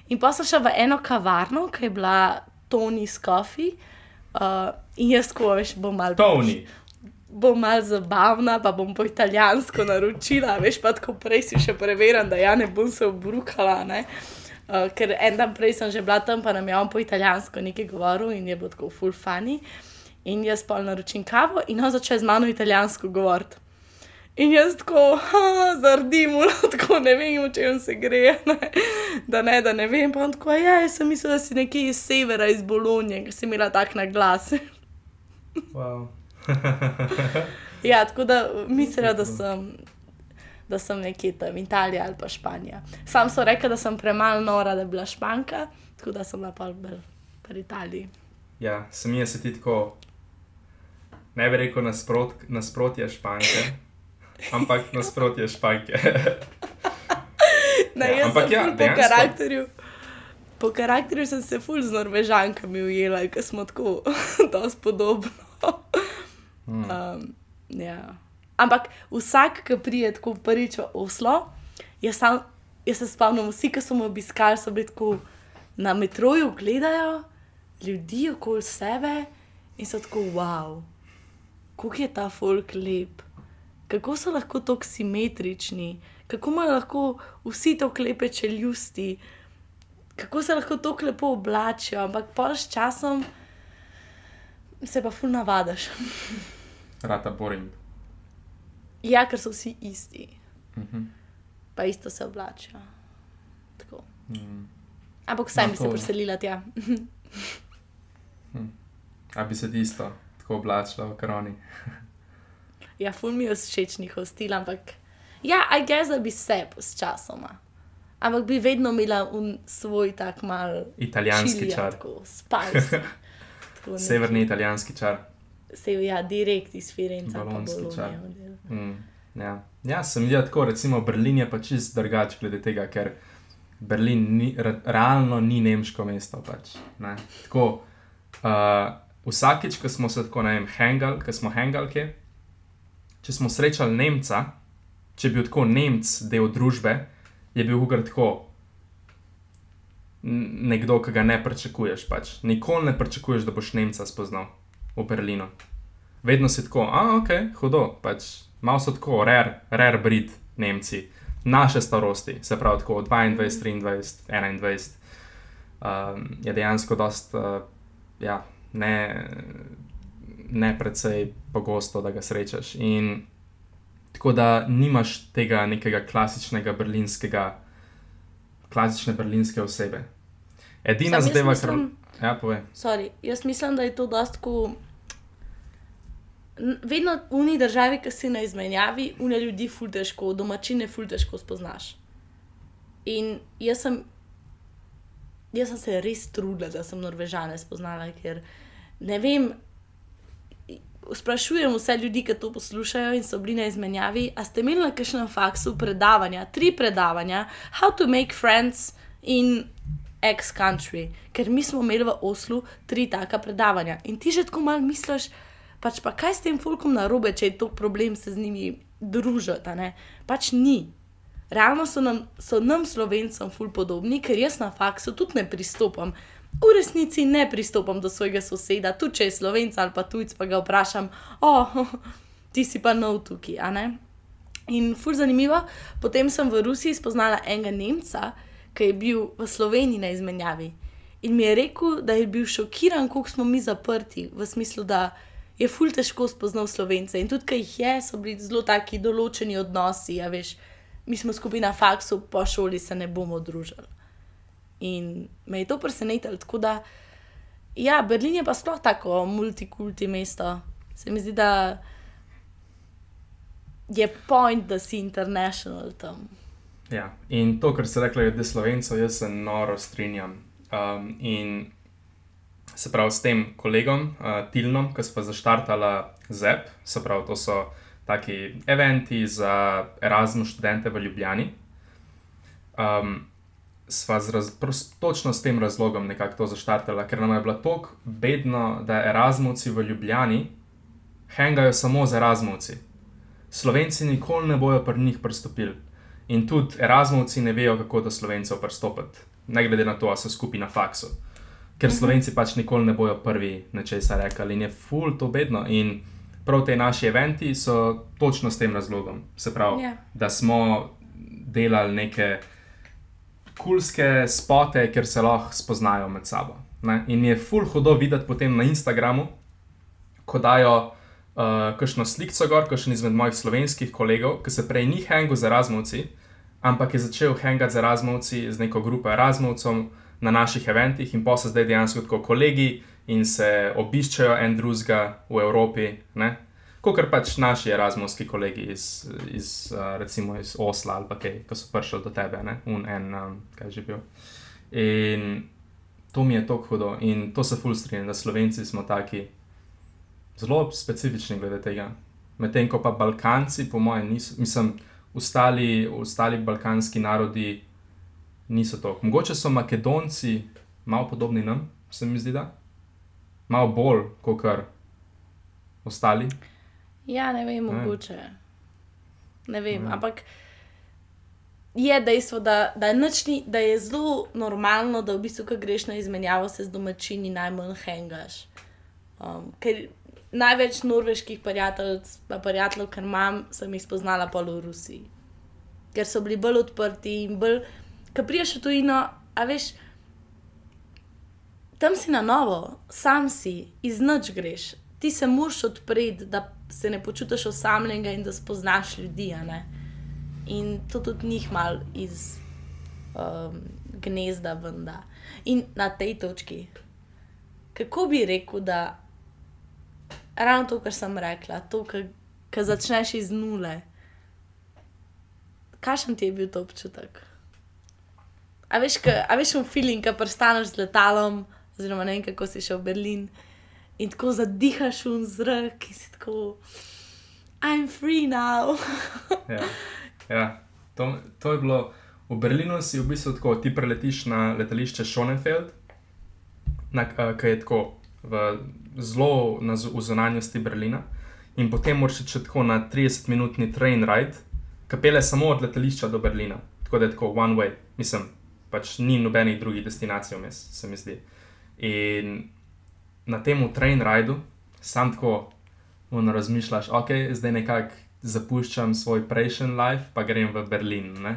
In pa sem šla v eno kavarno, ki je bila Tony's Coffee. Uh, in jaz tako, veš, bom malo. Tony, Bom malo zabavna, pa bom po italijansko naročila, veš, pa tako prej si še preverjam, da ja ne bom se obrukala. Ne? Uh, ker en dan prej sem že bila tam, pa nam je on po italijansko nekaj govoril in je bilo tako full funny. In jaz pol naročim kavo in on začne z mano italijansko govoriti. In jaz tako, zardim, tako ne vem, o čem se gre, ne? da ne, da ne vem. Pa on tako, ja, jaz sem mislila, da si nekje iz severa, iz Bolonije, ker si imela tak na glas. wow. ja, tako da mislijo, da sem, da sem nekje tam, Italija ali pa Španija. Sam so rekli, da sem premalo nora, da bi bila Španka, tako da sem bila pa bolj pri Italiji. ja, se mi je se ti tako, ne bi rekel nasprot, nasprotje španke, ampak nasprotje španke. Ne, Ja, jaz ampak sem ja, ful po dejansko- karakterju. Po karakterju sem se ful z norvežankami ujela, ker smo tako dosti podobno. Hmm. Um, ja. Ampak vsak, ki pride tako prvič v Oslo, jaz, sam, jaz se spomnim, vsi, ki so me obiskali, so bili tako na metroju, gledajo ljudi okoli sebe in so tako wow, kako je ta folk lep, kako so lahko tako simetrični, kako imajo lahko vsi tako lepe čeljusti, kako se lahko tako lepo oblačijo, ampak pol s časom se pa ful navadaš. Rata boring. Ja, ker so vsi isti, Mhm. pa isto se oblačijo. Tako. Mm. Ampak vsaj No, bi se to- preselila tja. A bi se isto tako oblačila v koroni? Ja, ful mi je všeč njihov stil, ampak ja, aj gess, da bi se s časoma. Ampak bi vedno imela un svoj tak mal Italijanski čar. Tako, Severni italijanski čar. Se ja, direkt iz Firence, pa Bolonski čar. Mm, ja. ja, sem videl tako, recimo Berlin je pa čist drugače glede tega, ker Berlin ni, re, realno ni nemško mesto. Pač, ne. tako, uh, vsakič, ko smo se tako, ne vem, hangal, ko smo hangalke, če smo srečali Nemca, če je bil tako Nemc del družbe, je bil ukrat tako. Nekdo, ki ga ne pričakuješ. Pač. Nikoli ne pričakuješ, da boš Nemca spoznal v Berlinu. Vedno si tako, a ok, hudo, pač malo so tako, rare, rare breed Nemci, naše starosti, se pravi tako 22, 23, 21. Um, je dejansko dost, uh, ja, ne, ne precej pogosto, da ga srečaš. In Tako da nimaš tega nekega klasičnega berlinskega, klasične berlinske osebe. Edina jaz zadeva, mislim- kar. Ja, povej. Sorry, jaz mislim, da je to dostko. Vedno v uni državi, ki si na izmenjavi, une ljudi ful težko, domačine ful težko spoznaš. In jaz sem, jaz sem se res trudila, da sem Norvežane spoznala, ker ne vem. Sprašujem vse ljudi, ki to poslušajo in so bili na izmenjavi, a ste imeli na kakšnem faksu predavanja, tri predavanja, how to make friends in ex country, ker mi smo imeli v Oslu tri taka predavanja. In ti že tako malo misliš, pač pa kaj s tem folkom na robe, če je to problem se z njimi družiti. Pač ni. Realno so nam, so nam slovencem ful podobni, ker jaz na faksu tudi ne pristopam. V resnici ne pristopam do svojega soseda, tudi če je slovenc ali pa tujc, pa ga vprašam, o, oh, ti si pa nov tukaj, a ne? In fur zanimivo, potem sem v Rusiji spoznala enega Nemca, ki je bil v Sloveniji na izmenjavi. In mi je rekel, da je bil šokiran, koliko smo mi zaprti, v smislu, da je ful težko spoznal slovence. In tudi, ki jih je, so bili zelo taki določeni odnosi, a veš, mi smo skupaj na faksu, po šoli se ne bomo družili. In me je to presenetilo. Tako da, ja, Berlin je pa sploh tako multikulti mesto. Se mi zdi, da je point, da si international tam. Ja. In to, kar ste rekli, glede slovencev, jaz se noro strinjam. Um, in se pravi, s tem kolegom, uh, Tilnom, ki smo zaštartali ZEP, se pravi, to so taki eventi za Erasmus študente v Ljubljani. Um, sva z raz, pros, točno s tem razlogom nekako to zaštartala, ker nam je bilo tako bedno, da Erasmusi v Ljubljani hangajo samo z Erasmusi. Slovenci nikoli ne bojo pri njih pristopili. In tudi Erasmusi ne vejo, kako do Slovencev pristopiti, ne glede na to, ali so skupaj na faksu. Ker Slovenci pač nikoli ne bojo prvi na česa rekli in je full to bedno. In prav te naši eventi so točno s tem razlogom. Se pravi, Ja. da smo delali neke kulske spote, ker se lahko spoznajo med sabo. Ne? In je full hudo videti potem na Instagramu, ko dajo uh, kakšno sliko gor, kakšen izmed mojih slovenskih kolegov, ki se prej ni hangal z Erasmusi, ampak je začel hangati z Erasmusi, z neko grupo Erasmusov na naših eventih in pa so zdaj dejansko kot kolegi in se obiščajo en drugega v Evropi. Kot pač naši erasmuski kolegi iz, iz, uh, recimo iz Osla ali pa kaj, ki so prišli do tebe, ne? un en, um, kaj že bil. In to mi je tako hudo in to se ful strinjam, da Slovenci smo taki zelo specifični glede tega. Medtem ko pa Balkanci, po mojem, niso, mislim, ostali, ostali balkanski narodi niso to. Mogoče so Makedonci malo podobni nam, se mi zdi, da. Malo bolj kot kar ostali. Ja, ne vem, Ne. mogoče. Ne vem, Ne. ampak je dejstvo, da, da, ni, da je zelo normalno, da v bistvu, ko greš na izmenjavo, se z domačini najmanj hengaš. Um, ker največ norveških prijateljev, pa prijateljev, kar imam, sem jih spoznala pa v Rusiji. Ker so bili bolj odprti in bolj, ki priješ v tujino, a veš. Tam si na novo, sam si, iz noč greš. Ti se moraš odpreti, da se ne počutiš osamljenega in da spoznaš ljudi. In to tudi njih mal iz um, gnezda venda. In na tej točki, kako bi rekel, da ravno to, kar sem rekla, to, kar začneš iz nule. Kakšen ti je bil to občutek? A veš, ka, a veš, v feeling, ki prestaneš z letalom, oziroma ne vem, kako si šel v Berlin in tako zadihaš v zrak, in si tako, I'm free now. Ja, ja. To, to je bilo v Berlinu, si v bistvu tako, ti preletiš na letališče Schonefeld, na, uh, ki je tako v, zelo na, v zunanjosti Berlina, in potem moraš še tako na 30-minutni train ride, ki pele samo od letališča do Berlina, tako da je tako one way, mislim, pač ni nobenih drugih destinacij vmes, se mi zdi. In na tem train rideu sam tako ono razmišljaš, ok, zdaj nekako zapuščam svoj prejšnji life, pa grem v Berlin. Ne?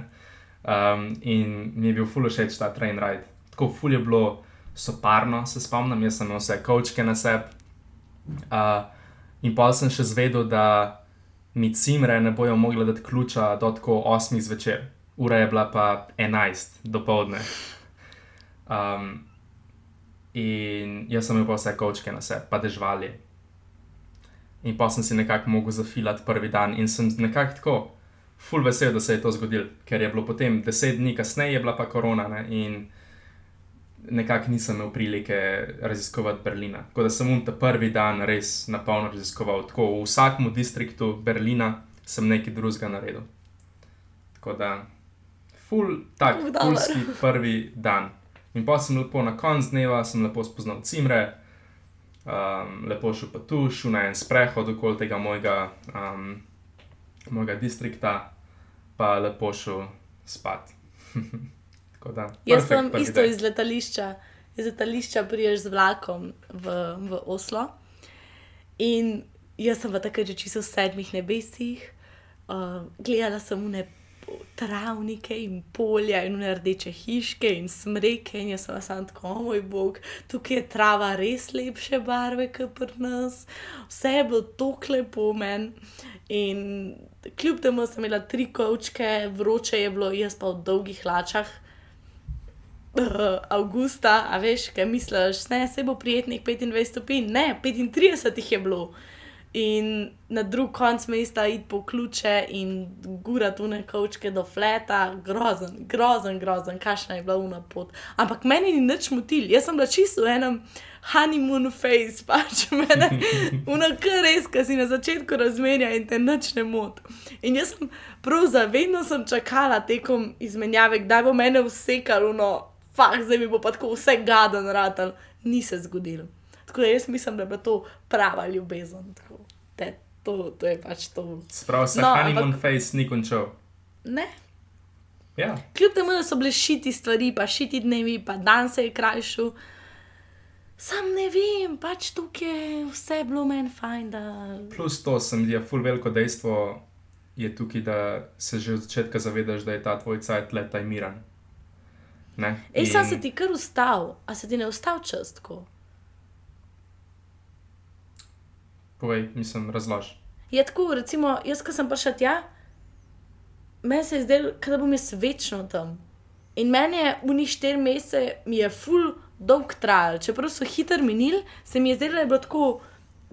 Um, in mi je bil ful všeč ta train ride. Tako ful je bilo soparno, se spomnim, jaz sem imel vse kočke na sebi. Uh, in pa sem še zvedel, da mi cimre ne bojo mogli dati ključa do tako 8 zvečer, ura je bila pa 11 do povdne. Um, in jaz sem imel pa vse kočke na sebi, pa dežvali. In pa sem si nekako mogel zafilati prvi dan in sem nekako tako, full vesel, da se je to zgodilo, ker je bilo potem deset dni kasneje, je bila pa korona ne, in nekako nisem imel prilike raziskovati Berlina. Tako da sem ta prvi dan res na polno raziskoval. Tako v vsakem distriktu Berlina sem nekaj drugega naredil. Tako da, full, tak, fulski prvi dan. In pa sem lepo na koncu dneva, sem lepo spoznal cimre, um, lepo šel pa tu, šel na en sprehod okoli tega mojega, um, mojega distrikta, pa lepo šel spat. da, Jaz sem isto day. iz letališča, iz letališča priješ z vlakom v, v Oslo. In jaz sem v takrat že čisto v sedmih nebesih, uh, gledala sem vne travnike in polja in rdeče hiške in smreke. In jaz sem samo tako, oh, moj bog, tukaj je trava res lepše barve, kot pri nas, vse je bilo tako lepo meni. In kljub temu sem imela tri kočke, vroče je bilo, jaz pa v dolgih lačah avgusta, a veš, kaj misliš, ne, se bo prijetnih 25 stopinj, ne, 35 jih je bilo. In na drug konc mesta id po ključe in gura tu nekočke do fleta, grozen, grozen, grozen, kašna je bila una pot. Ampak meni ni nič motil, jaz sem bila čisto v enem honeymoon face, pač mene, una kar res, ki si na začetku razmenja in te nič ne mot. In jaz sem prav zavedno sem čakala tekom izmenjave, kdaj bo mene vsekalo, no, fah, zdaj mi bo pa tako vse gaden radil, ni se zgodil. Tako da jaz mislim, da je to prava ljubezen. Te, to, to je pač to. Sprav se no, honeymoon ampak... face ni končal. Ne. Ja. Kljub temu, da so bile šiti stvari, pa šiti dnevi, pa dan se je krajšal. Sam ne vem, pač tukaj je vse bilo meni fajn. Da... Plus to, sem jim ful veliko dejstvo je tukaj, da se že od začetka zavedaš, da je ta tvoj cajt leta imiran. Ej, sam se ti kar ustal, a se ti ne ustal čas tako? Povej, mislim, razlož. Je tako, recimo, jaz, ki sem prišel tja, meni se je zdelo, da bom jaz večno tam. In meni je v njih štiri mesece, mi je full dolg trajal. Čeprav so hitro minili, se mi je zdelo, da je bilo tako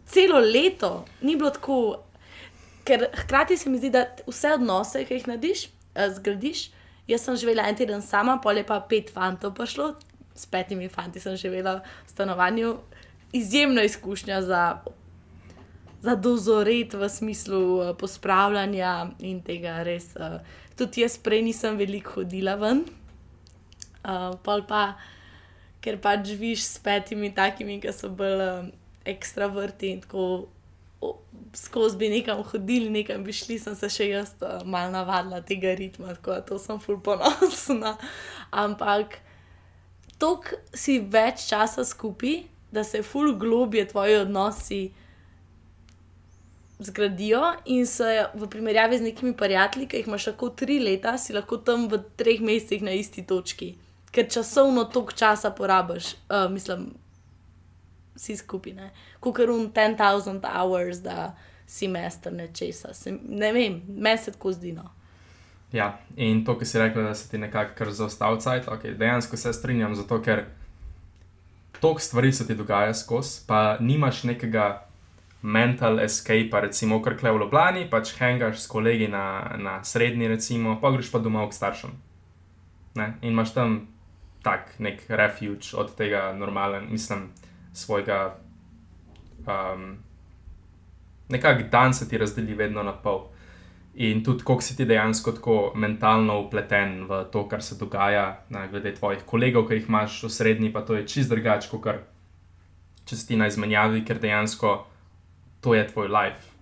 celo leto, ni bilo tako. Ker hkrati se mi zdi, da vse odnose, ki jih narediš, eh, zgradiš, Jaz sem živela en teden sama, pol je pa pet fantov prišlo, s petimi fanti sem živela v stanovanju. Izjemna izkušnja za, za dozoret v smislu uh, pospravljanja in tega res. Uh, tudi jaz prej nisem veliko hodila ven, uh, pol pa, ker pač živiš s petimi takimi, ki so bolj uh, ekstravrti in tako skozi bi nekam hodili, nekam bi šli, sem se še jaz uh, malo navadila tega ritma, tako da to sem ful ponosna. Ampak tok si več časa skupaj, da se ful globje tvoji odnosi. Zgradijo in se v primerjavi z nekimi prijatelji, ki jih imaš lahko tri leta, si lahko tam v treh mesecih na isti točki, ker časovno toliko časa porabiš, uh, mislim, vsi skupaj, kot kar un 10,000 hours, da si mester nečesa. Ne vem, meni se tako zdi. No. Ja, in to, ki si rekel, da se ti nekako zaostal cajt, okay, dejansko se strinjam, zato ker toliko stvari se ti dogaja skozi, pa nimaš nekega mental escape, recimo, kar kle v Ljubljani, pač hangaš s kolegi na, na srednji, recimo, pa greš pa domov k staršem. Ne? In imaš tam tak nek refuge od tega normalen, mislim svojega, um, nekako dan se ti razdeli vedno na pol. In tudi, koliko si ti dejansko tako mentalno upleten v to, kar se dogaja, na, glede tvojih kolegov, ki jih imaš v srednji, pa to je čist drugače, kot če si ti na izmenjavi, ker dejansko to je tvoj life.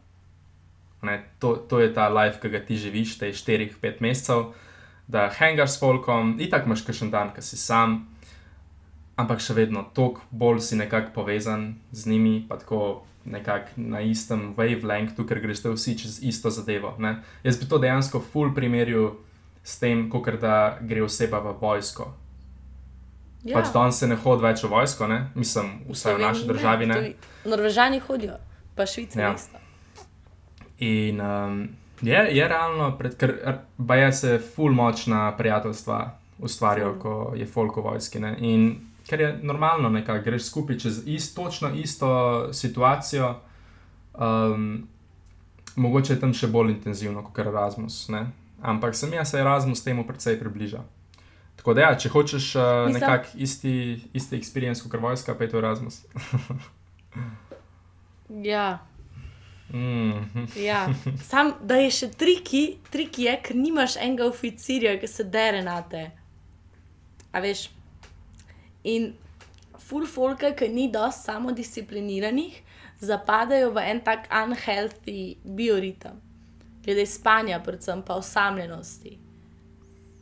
Ne, to, to je ta life, ki ga ti živiš, te 4-5 mesecev, da hangaš s folkom, in tako imaš še en dan, ki si sam ampak še vedno toliko bolj si nekako povezan z njimi, pa tako nekako na istem wavelengthu, ker greš vsi čez isto zadevo. Ne? Jaz bi to dejansko full primerjal s tem, kot da gre oseba v vojsko. Ja. Pač danes se ne hodi več v vojsko, ne? mislim, vsaj v naši državi. Ne, Norvežani hodijo, pa švicarji. Ja. In um, je, je realno, pred, ker baje se ful močna prijateljstva ustvarjajo, Ful. ko je folk v vojski. Ne? In ker je normalno, nekako greš skupaj čez ist, točno isto situacijo, um, mogoče je tam še bolj intenzivno kot Erasmus. Ne? Ampak sem jaz, Erasmus temu precej približa. Tako da, ja, če hočeš uh, nekako isti, isti experience kot vojska, pa je to Erasmus. Ja, mm. ja. Sam, da je še triki, triki je, ker nimaš enega oficirja, ki se dere na te. A veš. In full folka, ki ni dosti samodiscipliniranih, zapadajo v en tak unhealthy bioritem, glede spanja, predvsem pa osamljenosti.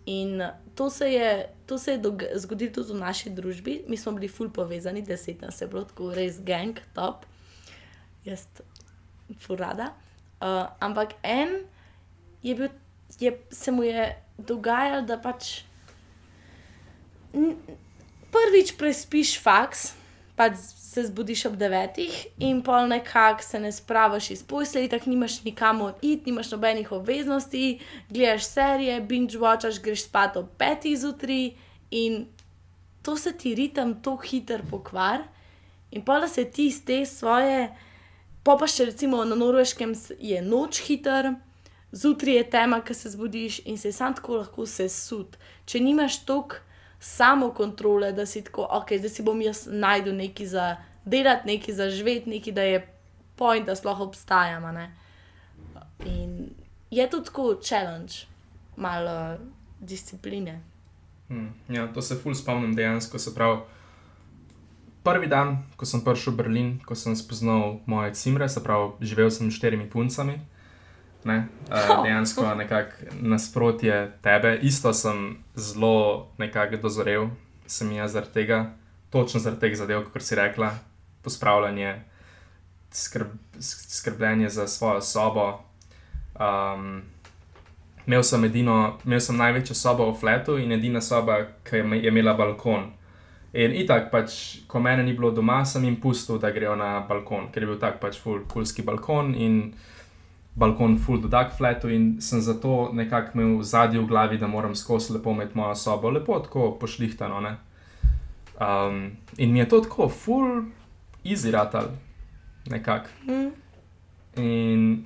In to se je, to se je zgodilo tudi v naši družbi. Mi smo bili ful povezani, deset nas je bilo tako res gang, top. Jaz, furada. Uh, ampak en je bil, je, se mu je dogajalo, da pač prvič prespiš faks, pač se zbudiš ob devetih in pol nekako se ne spravaš iz postelje, tako nimaš nikamor iti, nimaš nobenih obveznosti, gledaš serije, binge watchaš, greš spat ob petih zjutraj in to se ti ritem tako hiter pokvar. In pa da se ti iz te svoje, pa pa še recimo na norveškem je noč hiter, zjutraj je tema, ki se zbudiš in se sam tako lahko sesud. Če nimaš toliko samo kontrole, da si tako, ok, zdaj si bom jaz najdel nekaj za delati, nekaj za živeti, nekaj, da je point, da sploh obstajamo. In je to tako challenge, malo discipline. Hmm, ja, to se ful spomnim dejansko. Se pravi, prvi dan, ko sem prišel v Berlin, ko sem spoznal moje cimre, se pravi, živel sem s štirimi puncami. Ne, uh, dejansko nekako nasprotje tebe. Isto sem zelo nekako dozorel, sem jaz zaradi tega, točno zaradi teh zadev, kot si rekla, pospravljanje, skrb, skrbljenje za svojo sobo. Um, Imel sem, edino, imel sem največjo sobo v fletu in edina soba, ki je me- je imela balkon. In itak, pač, ko mene ni bilo doma, sem jim pustil, da grejo na balkon, ker je bil tak pač full kulski balkon in balkon full dodak fletu in sem zato nekako imel zadnji v glavi, da moram skozi lepo imeti mojo sobo, lepo tako pošlihtano. ne. Um, in mi je to tako full easy ratal, nekako. Mm. In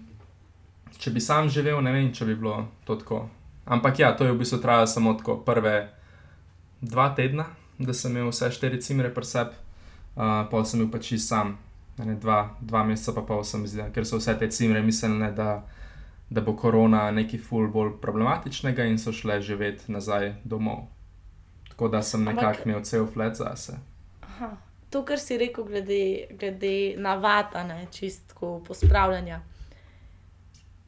če bi sam živel, ne vem, če bi bilo to tako. Ampak ja, to je v bistvu trajalo samo tako prve dva tedna, da sem imel vse štiri cimre pri sebi, uh, pol sem bil pač sam, ne, dva, dva meseca pa pol sem zdaj, ker so vse te cimre mislili, da, da bo korona nekaj ful bolj problematičnega in so šle živeti nazaj domov. Tako da sem nekako imel cel flat zase. Aha. To, kar si rekel, glede, glede navada, ne, čistko pospravljanja.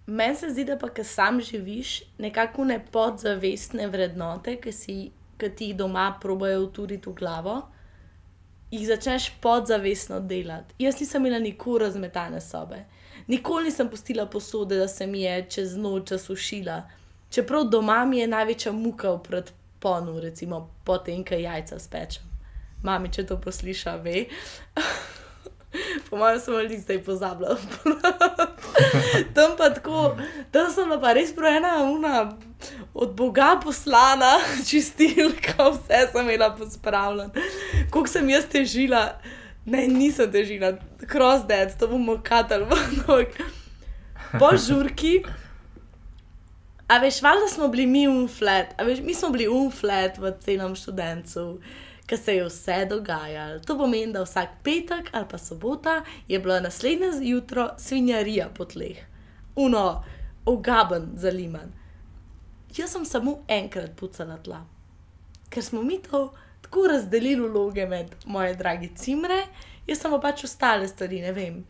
Meni se zdi, da pa, ki sam živiš, nekako ne podzavestne vrednote, ki, si, ki ti jih doma probojajo uturiti v glavo, jih začneš podzavestno delati. Jaz nisem imela nikoli razmetane sobe, nikoli nisem pustila posode, da se mi je čez noč zasušila. Čeprav doma mi je največja muka v predponu, recimo potem, ko jajca spečem. Mami, če to posliša, ve. Po mojem, sem ali zdaj pozabila. tam pa tako, tam sem pa res projena, una od Boga poslana, čistilka, vse sem imela pospravljeno. Koliko sem jaz težila, ne, nisem težila, cross dead, to bomo katali v nog. Po žurki. A veš, valjda smo bili mi unflat, a veš, mi smo bili unflat v celem študentu, ker se je vse dogajalo. To pomeni, da vsak petek ali pa sobota je bila naslednje jutro svinjarija po tleh, uno, ogaben za liman. Jaz sem samo enkrat pucala tla, ker smo mi to tako razdelili vloge med moje drage cimre, jaz sem pa pač ostale stvari, ne vem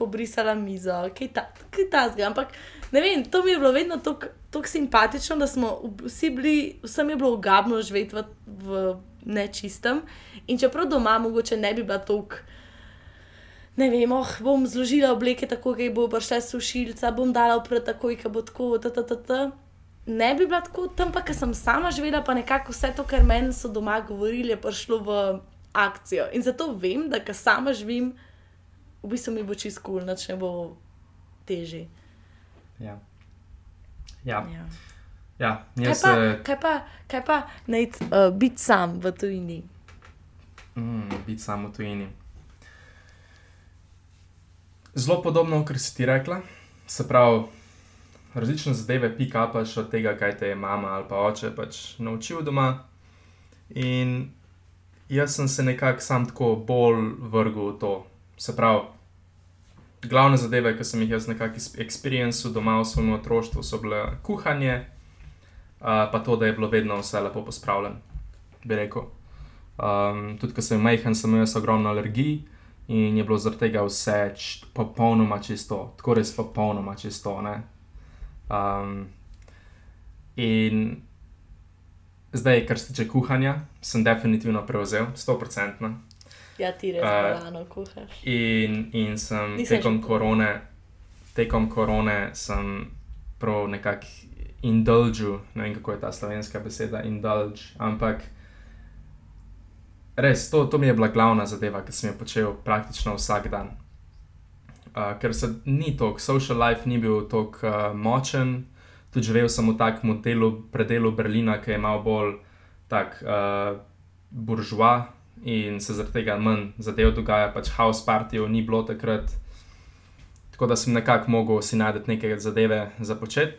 pobrisala mizo, kaj ta, kaj tasga. Ampak ne vem, to mi je bilo vedno tako simpatično, da smo vsi bili, vsem je bilo ugabno živeti v, v nečistem. In čeprav doma mogoče ne bi bila tako, ne vem, oh, bom zložila obleke tako, da bo prišla sušilca, bom dala opred tako, da bo tako, ttt. Ne bi bila tako, tam pa, ker sem sama živela, pa nekako vse to, kar meni so doma govorili, je prišlo v akcijo. In zato vem, da ker sama živim, v bistvu mi bo čisto kul, cool, noč ne bo teži. Ja. Ja. Ja. ja. Kaj, Jaz pa, se. kaj pa, kaj pa nec, uh, biti sam v tujini? Mm, biti samo v tujini. Zelo podobno, kar si ti rekla. Se pravi, različne zadeve pikapaš od tega, kaj te je mama ali pa oče pač naučil doma. In jaz sem se nekako sam tako bolj vrgel v to. Se pravi, glavne zadeve, ki sem jih jaz nekako izperiencal doma v svojem otroštvu, so bile kuhanje, uh, pa to, da je bilo vedno vse lepo pospravljeno, bi rekel. Um, tudi, ko sem majhen, sem imel ogromno alergij in je bilo zaradi tega vse popolnoma čisto, tako res popolnoma čisto. ne. Um, in zdaj, kar se tiče kuhanja, sem definitivno prevzel, 100%. Ja, ti res Eh, bolano kuhaš. In, in sem Nisem tekom še korone, tekom korone sem prav nekako indulžil, ne vem kako je ta slovenska beseda, indulž, ampak res, to, to mi je bila glavna zadeva, ki sem jo počel praktično vsak dan. Uh, ker se ni toliko, social life ni bil tako uh, močen, tudi živel sem v takem delu, predelu Berlina, ki je malo bolj tak uh, buržoa in se zaradi tega manj zadev dogaja, pač house partijev ni bilo takrat. Tako da sem nekako mogel si najti neke zadeve za početi.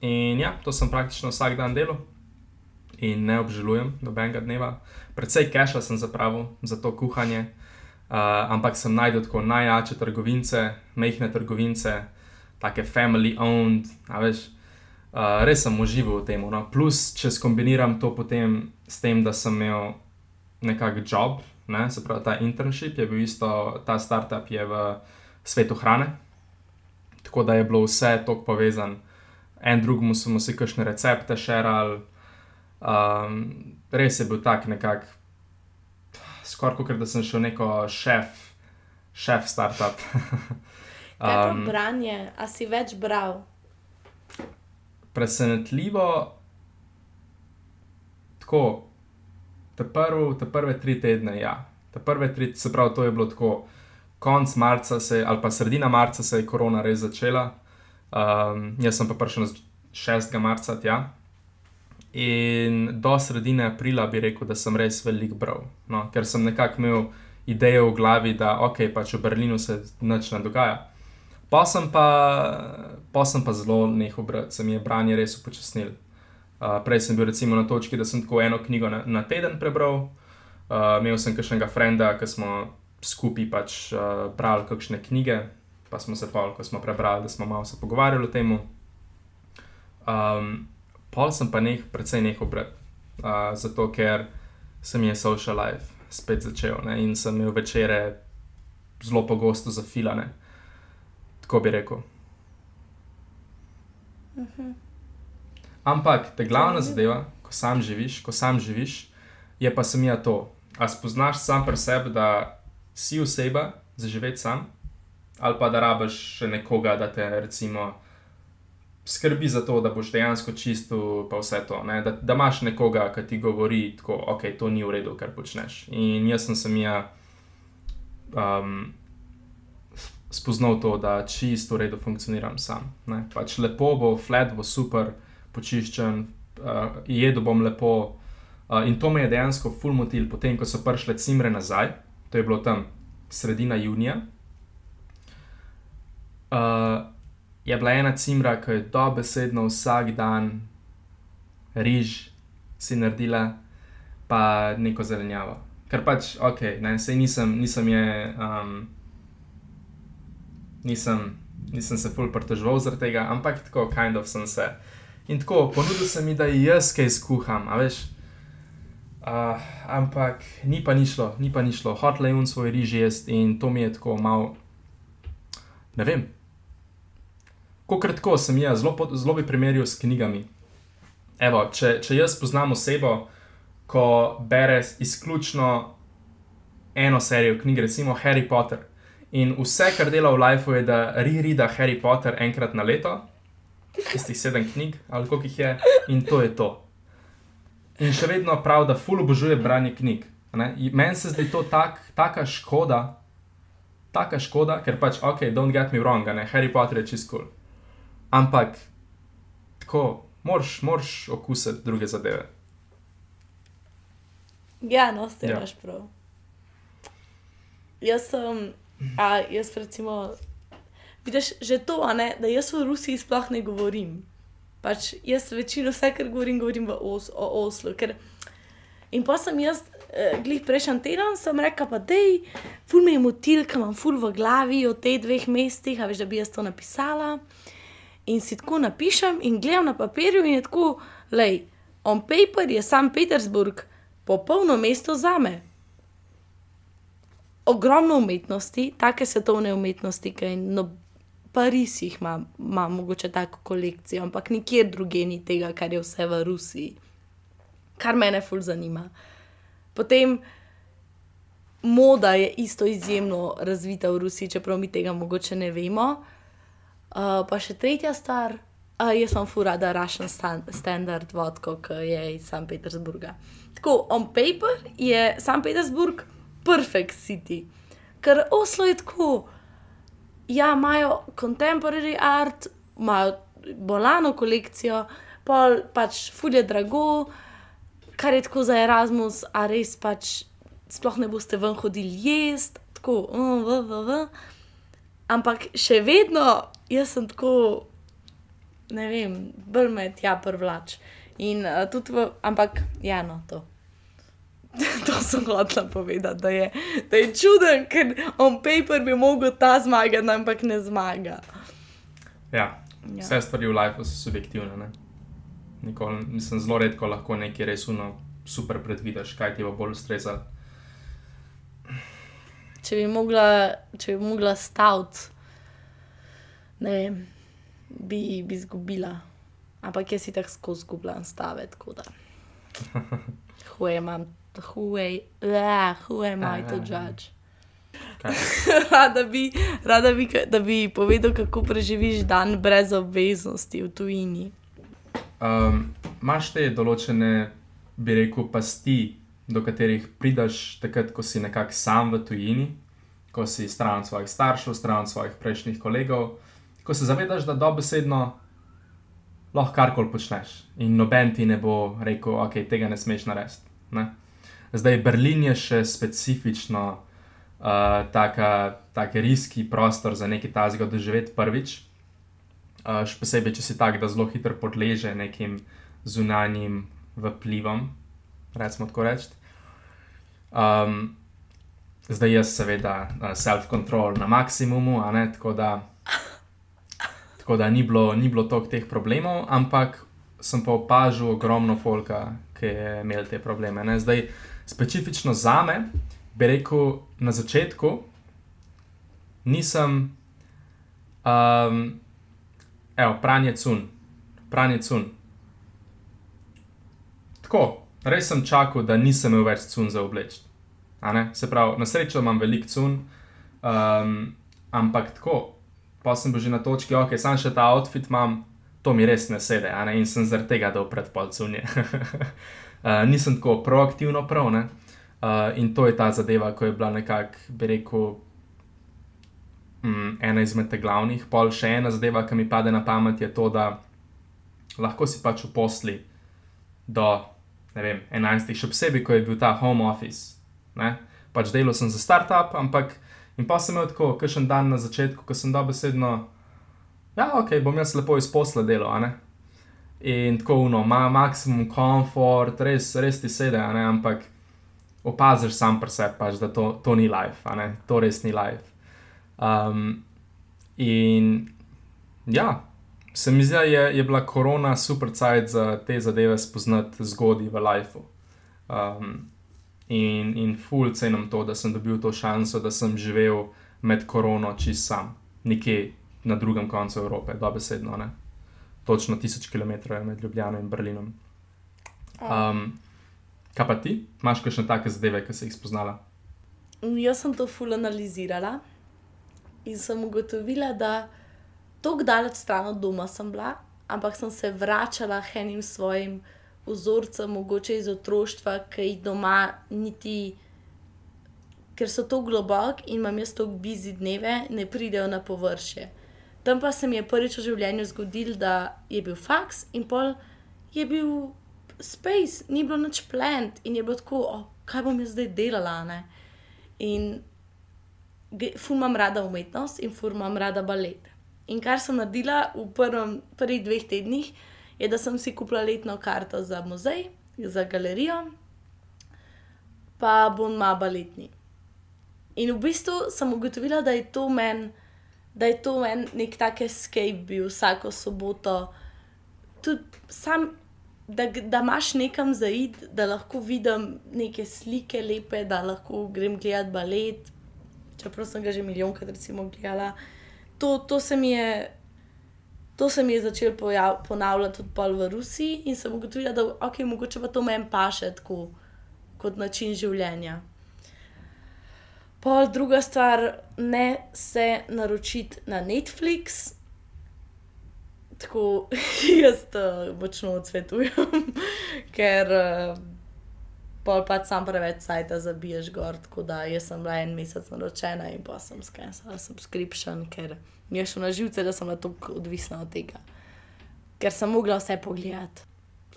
In ja, to sem praktično vsak dan delal in ne obžalujem nobenega dneva. Predvsej keša sem zapravil za to kuhanje, uh, ampak sem najdel tako najjače trgovince, mehke trgovince, take family owned, veš. Uh, res sem užival v tem. No? Plus, če skombiniram to potem s tem, da sem imel nekakšen job, ne? se pravi ta internship, je bil isto, ta startup je v svetu hrane. Tako da je bilo vse tako povezano, en drugemu smo si kakšne recepte šerali. Um, res je bil tak nekak, skoraj kot da sem šel neko šef, šef startup. Kaj pa branje, a si več bral? presenetljivo, tako, te, prv, te prve tri tedne, ja, te prve tri, se pravi, to je bilo tako, konc marca se, ali pa sredina marca se je korona res začela, um, jaz sem pa prišel 6. marca tja. In do sredine aprila bi rekel, da sem res veliko bral, no? ker sem nekako imel idejo v glavi, da ok, pač v Berlinu se nič ne dogaja. Pa sem pa, pa sem pa zelo nehal brati, se mi je branje res upočasnil. Uh, prej sem bil recimo na točki, da sem tako eno knjigo na, na teden prebral, uh, imel sem kakšnega frenda, ki smo skupaj pač uh, brali kakšne knjige, pa smo se pa, ko smo prebrali, da smo malo se pogovarjali o tem. Um, pol sem pa neh, predvsej nehal brati, uh, zato ker se mi je social life spet začel ne? in sem imel večere zelo pogosto zafilane tako bi rekel. Ampak ta glavna zadeva, ko sam živiš, ko sam živiš, je pa samija to. A spoznaš sam pri sebi, da si oseba za živeti sam, ali pa da rabiš še nekoga, da te recimo skrbi za to, da boš dejansko čisto, pa vse to. ne, Da, da imaš nekoga, ki ti govori, da okay, to ni v redu, kar počneš. In jaz sem samija. Um, spoznal to, da čisto v redu funkcioniram sam. Ne? Pač lepo bo, flat bo super, počiščen, uh, jedo bom lepo. Uh, in to me je dejansko full motil, potem ko so prišle cimre nazaj, to je bilo tam sredina junija. Uh, je bila ena cimra, ki je dobesedno vsak dan riž si naredila, pa neko zelenjavo. Ker pač, ok, ne, sej nisem, nisem je. Um, nisem, nisem se ful pritoževal zaradi tega, ampak tako, kind of sem se. In tako, ponudil sem mi, da jaz kaj skuham, a veš. Uh, ampak ni pa ni šlo, ni pa ni šlo, hotel je un svoj riž jesti in to mi je tako malo, ne vem. Kokrat tako sem jaz, zelo, zelo bi primerjal s knjigami. Evo, če, če jaz poznam osebo, ko bere izključno eno serijo knjig, recimo Harry Potter, in vse, kar dela v lifeu, je, da re-reada Harry Potter enkrat na leto, tistih sedem knjig, ali koliko jih je, in to je to. In še vedno pravi, da ful obožuje branje knjig. Meni se zdi to tak, taka škoda, taka škoda, ker pač, ok, don't get me wrong, ne, Harry Potter je čist kul. Cool. Ampak tako, moraš, moraš okusiti druge zadeve. Ja, no, ste Ja. imaš prav. Jaz sem, a jaz recimo, vidiš, že to, ne, da jaz v Rusiji sploh ne govorim. Pač jaz večino vse, kar govorim, govorim Os o Oslu. Ker... In pa sem jaz, eh, glih prejšnji teden, sem rekel, pa dej, ful me je motil, ker imam ful v glavi o teh dveh mestih, a veš, da bi jaz to napisala. In si tako napišem in gledam na papirju in je tako, lej, on paper je St. Petersburg, popolno mesto za me. Ogromno umetnosti, take svetovne umetnosti, ki no, Pariz jih ima, ima mogoče tako kolekcijo, ampak nikjer drugje ni tega, kar je vse v Rusiji, kar mene ful zanima. Potem moda je isto izjemno razvita v Rusiji, čeprav mi tega mogoče ne vemo. Uh, pa še tretja stvar, uh, jaz sem furada Russian stan standard vodko, ki je iz St. Petersburga. Tako, on paper je St. Petersburg perfect city, ker Oslo je tako. Ja, imajo contemporary art, imajo bolano kolekcijo, pol pač fulje drago, kar je tako za Erasmus, a res pač sploh ne boste ven hodili jesti, tako, uh, v, v, v. Ampak še vedno jaz sem tako, ne vem, bolj me tja privlač. In uh, tudi, v, ampak ja, no, to. to sem hotela povedati, da je, da je čuden, ker on paper bi mogel ta zmagati, ampak ne zmaga. Ja, Ja. vse stvari v lifeu so subjektivne. Ne? Nikoli, mislim, zelo redko lahko nekaj res uno super predvidiš, kaj ti bo bolj ustrezalo. Če bi mogla, če bi mogla staviti, ne vem, bi, bi izgubila. Ampak jaz si tako skozi zgubljam stave, tako da. Huje imam, huje, huje imam to judge. Rada, bi, rada bi, da bi povedal, kako preživiš dan brez obveznosti v tujini. Um, Máš te določene, bi rekel, pasti, do katerih prideš takrat, ko si nekako sam v tujini, ko si stran svojih staršev, stran svojih prejšnjih kolegov, ko se zavedaš, da dobesedno lahko karkoli počneš in noben ti ne bo rekel, ok, tega ne smeš narediti. Ne? Zdaj, Berlin je še specifično uh, taka, tak riski prostor za nekaj tazga doživeti prvič. Uh, še posebej, če si tak, da zelo hitro podleže nekim zunanjim vplivom, recimo tako reči. Um, zdaj jaz, seveda, uh, self-control na maksimumu, tako da. Tako da ni bilo, ni bilo toliko teh problemov, ampak sem pa opažal ogromno folka, ki je imel te probleme. Ne? Zdaj, specifično za me, bi rekel, na začetku nisem, um, evo, pranje cun, pranje cun. Tako, res sem čakal, da nisem imel več cun za obleč. Se pravi, na srečo imam velik cun, um, ampak tako, pa sem bil že na točki, ok, sam še ta outfit imam, to mi res ne sede, ne? in sem zaradi tega dal pred polcunje. uh, nisem tako proaktivno prav, ne. Uh, in to je ta zadeva, ko je bila nekako, bi rekel, mm, ena izmed teh glavnih. Pol še ena zadeva, ki mi pade na pamet, je to, da lahko si pač v posli do ne vem, 11, še posebej, ko je bil ta home office. Ne? Pač delal sem za startup, ampak in pa sem imel tako, kakšen dan na začetku, ko sem dobesedno, ja, ok, bom jaz lepo iz posla delal, a ne. In tako uno, ima maksimum komfort, res, res ti sede, a ne, ampak opaziš sam pri sebi, pač, da to, to ni life, a ne, to res ni life. Um, in ja, se mi zdi, da je, je bila korona super cajt za te zadeve spoznati zgodaj v lifeu. Um, in, in ful cenim to, da sem dobil to šanso, da sem živel med korono čist sam, nekje na drugem koncu Evrope, dobesedno. Ne? Točno tisoč km je med Ljubljano in Berlinom. Um, kaj pa ti, imaš kakšne take zadeve, ki si jih spoznala? Jaz sem to ful analizirala in sem ugotovila, da tako daleč stran od doma sem bila, ampak sem se vračala k enim svojim vzorcem, mogoče iz otroštva, ki jih doma niti, ker so tako globoki in imam jaz tako bizi dneve, ne pridejo na površje. Tam pa se mi je prvič v življenju zgodil, da je bil faks in pol je bil space, ni bilo noč plant in je bilo tako, oh, kaj bom jaz zdaj delala. Ne? In fumam rada umetnost in fumam rada balet. In kar sem naredila v prvem, prvih dveh tednih, je, da sem si kupila letno karto za muzej, za galerijo, pa bom ma baletni. In v bistvu sem ugotovila, da je to meni, da je to meni nek tak escape bil vsako soboto. Tudi sam, da, da imaš nekam zaid, da lahko vidim neke slike lepe, da lahko grem gledati balet, čeprav sem ga že milijonkrat recimo gledala. To, to se mi je. To se mi je začelo ponavljati tudi v Rusiji, in sem ugotovila, da okay, mogoče pa to meni paše tako, kot način življenja. Pol druga stvar, ne se naročiti na Netflix, tako jaz to močno odsvetujem, ker uh, pol pač sam preveč sajta zabiješ gor. Tako da jaz sem bila en mesec naročena in pa sem skenila subscription, ker mi je šlo na živce, da sem bila tako odvisna od tega, ker sem mogla vse pogledati.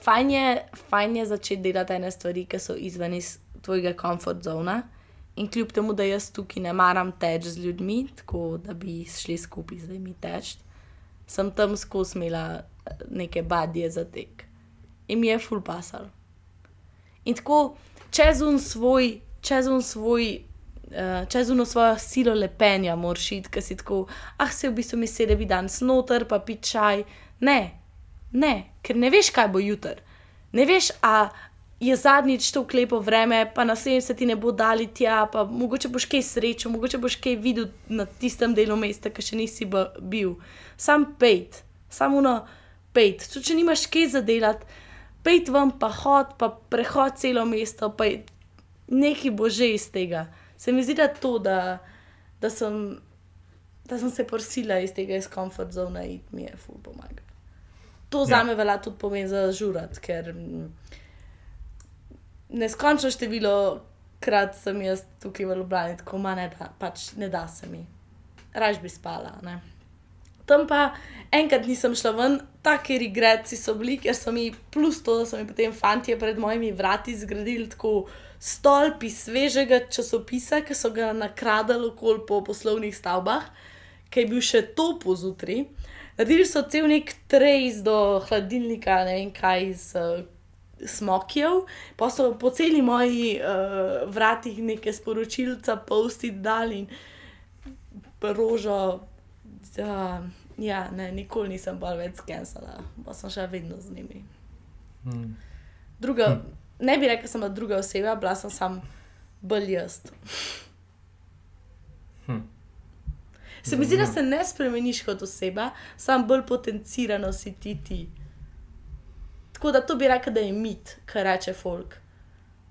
Fajn je, fajn je začeti delati ene stvari, ki so izven iz tvojega komfort zona. In kljub temu, da jaz tukaj ne maram teči z ljudmi, tako da bi šli skupaj z njimi teči, sem tam skozi imela eh, neke badje za tek. In mi je full pasal. In tako čez un svoj, čez un svoj, uh, čez uno svojo silo lepenja, moraš iti, ker si tako, ah, se v bistvu mi sedi bi dan snoter, pa pi čaj. Ne, ne, ker ne veš, kaj bo jutr. Ne veš, a, je zadnjič to klepo vreme, pa naslednjič se ti ne bo dali tja, pa mogoče boš kaj srečo, mogoče boš kaj videl na tistem delu mesta, ki še nisi bil. Sam pejt, samo no, pejt. Če, če nimaš kaj za delati, pejt vam pa hod, pa prehod celo mesto, pa nekaj bo že iz tega. Se mi zdi, da to, da, da, sem, da sem se porsila iz tega iz komfort zone, in mi je ful pomaga. To ja. za me velja tudi pomeni za žurat, ker. Mm, neskončno število krat sem jaz tukaj v Ljubljani, tako ima ne da, pač ne da se mi. Raž bi spala. Ne. Tam pa enkrat nisem šla ven, taki regreci so bili, ker so mi, plus to, da so mi potem fanti pred mojimi vrati zgradili tako stolpi svežega časopisa, ki so ga nakradali okoli po poslovnih stavbah, ki je bil še to pozutri. Naredili so cel nek trejs do hladilnika, ne vem kaj iz smokjev, pa so po celi moji uh, vratih nekaj sporočilca, posti dali in rožo. Da, ja, ne, nikoli nisem bolj več skensala, pa sem še vedno z njimi. Hmm. Druga, hmm. Ne bi rekel, da sem bila druga oseba, bila sem sam bolj jaz. Hmm. Se mi zdi, da se ne spremeniš kot oseba, sam bolj potencirano si ti ti. Tako da to bi rekel, da je mit, kar reče folk,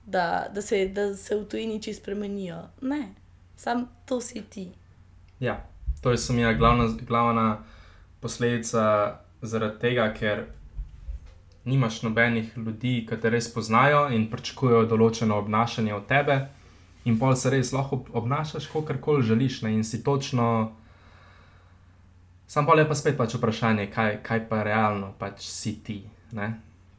da, da, se, da se v tujini čisto spremenijo. Ne, sam to si ti. Ja, to je samo glavna, glavna posledica zaradi tega, ker nimaš nobenih ljudi, ki te res poznajo in pričakujejo določeno obnašanje od tebe, in pol se res lahko obnašaš, kot koli želiš, ne? in si točno. Sam pa je pa spet pač vprašanje, kaj, kaj pa realno pač si ti. Ne?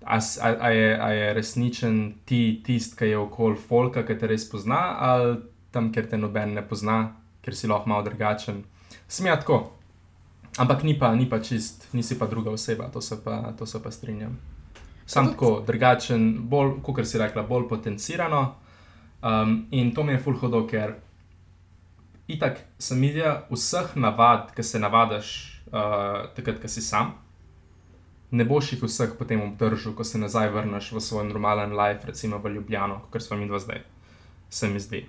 A, a, a, je, a je resničen ti tisti, ki je okoli folka, ki te res pozna, ali tam, ker te noben ne pozna, ker si lahko malo drugačen. Smija tako. Ampak ni pa, ni pa čist, nisi pa druga oseba, to se pa, to se pa strinjam. Sam tako, drugačen, bolj, kot si rekla, bolj potencirano. Um, in to mi je full hodo, ker itak sem videl vseh navad, ki se navadaš uh, takrat, ko si sam ne boš jih vseh potem obdržal, ko se nazaj vrneš v svoj normalen life, recimo v Ljubljano, kot smo mi dva zdaj, se mi zdi.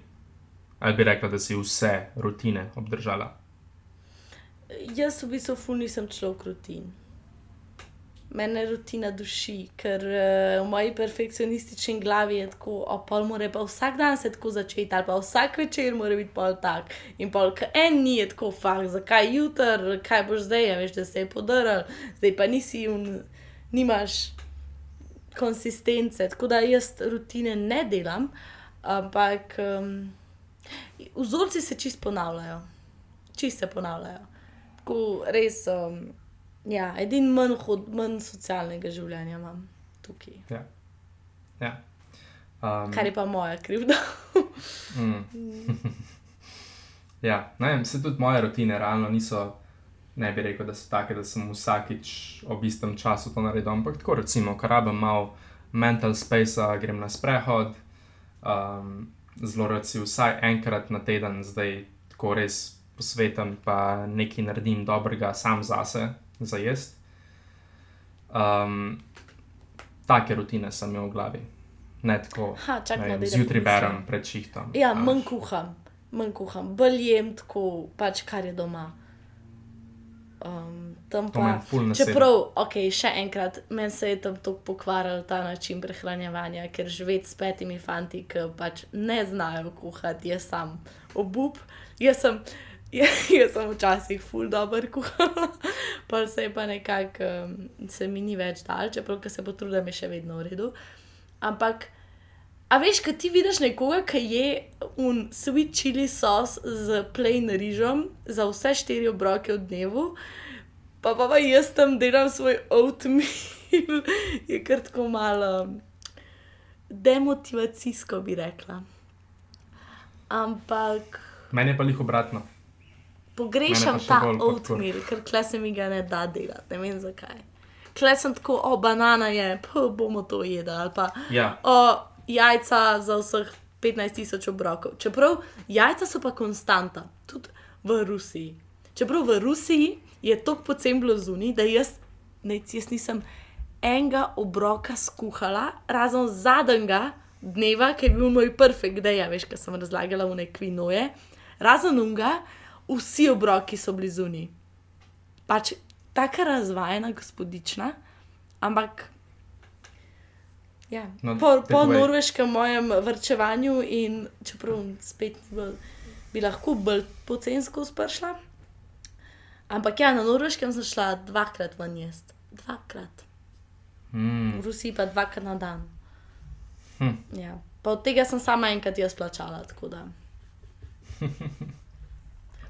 Ali bi rekla, da si vse rutine obdržala? Jaz v bistvu ful nisem človek rutin mene rutina duši, ker uh, v moji perfekcionistični glavi je tako, opal mora pa vsak dan se tako začeti, ali pa vsak večer mora biti pol tak. In pol, ki en ni je tako, fakt, zakaj jutr, kaj boš zdaj, ja, veš, da se je podaril, zdaj pa nisi un, nimaš konsistence. Tako da jaz rutine ne delam, ampak um, vzorci se čist ponavljajo, čist se ponavljajo. tako res. Um, ja, edin manj, hod, manj socialnega življenja imam tukaj. Ja. ja. Um, Kar je pa moja krivda. mm. ja, ne vem, se tudi moje rutine realno niso. Ne bi rekel, da so take, da sem vsakič ob istem času to naredil, ampak tako recimo, ko rabim malo mental space, grem na sprehod, um, zelo recimo vsaj enkrat na teden, zdaj tako res posvetim, pa nekaj naredim dobrega sam zase, za jesti. Um, take rutine sem imel v glavi. Ne tako, Ha, ne da zjutraj berem pred šihtom. Ja, veš. manj kuham, manj kuham, bolj jem tako, pač kar je doma. Um, tam pa, nasede. čeprav, ok, še enkrat, meni se je tam tako pokvaril ta način prehranjevanja, ker živeti s petimi fanti, ki pač ne znajo kuhati, jaz sam obup. Jaz sem, jaz sem včasih ful dobr kuhala, pa se je pa nekako, um, se mi ni več dal, čeprav se potrudim, je še vedno v redu. Ampak A veš, kaj ti vidiš nekoga, ki je un sweet chili sos z plain rižom za vse štiri obroke v dnevu, pa pa, pa jaz tam delam svoj oatmeal, je kar tako malo demotivacijsko, bi rekla. Ampak Meni je pa jih obratno. Pogrešam ta oatmeal, ker kle se mi ga ne da delati, ne vem zakaj. Kle sem tako, o banana je, pa bomo to jedli, ali pa Ja, o jajca za vseh 15 tisoč obrokov. Čeprav jajca so pa konstanta, tudi v Rusiji. Čeprav v Rusiji je to pocem bilo zunaj, da jaz, ne, jaz nisem enega obroka skuhala, razen zadnjega dneva, ki je bil moj perfekt, da je, veš, kaj sem razlagala v neki noje. Razen unga, vsi obroki so bili zunaj. Pač tako razvajena gospodična, ampak Ja. No, po po povej. norveškem mojem vrčevanju in čeprav spet bolj, bi lahko bolj pocensko spršla. Ampak ja, na norveškem sem šla dvakrat ven jesti. Dvakrat. mm, V Rusiji pa dvakrat na dan. Hm. Ja. Pa od tega sem sama enkrat jaz plačala,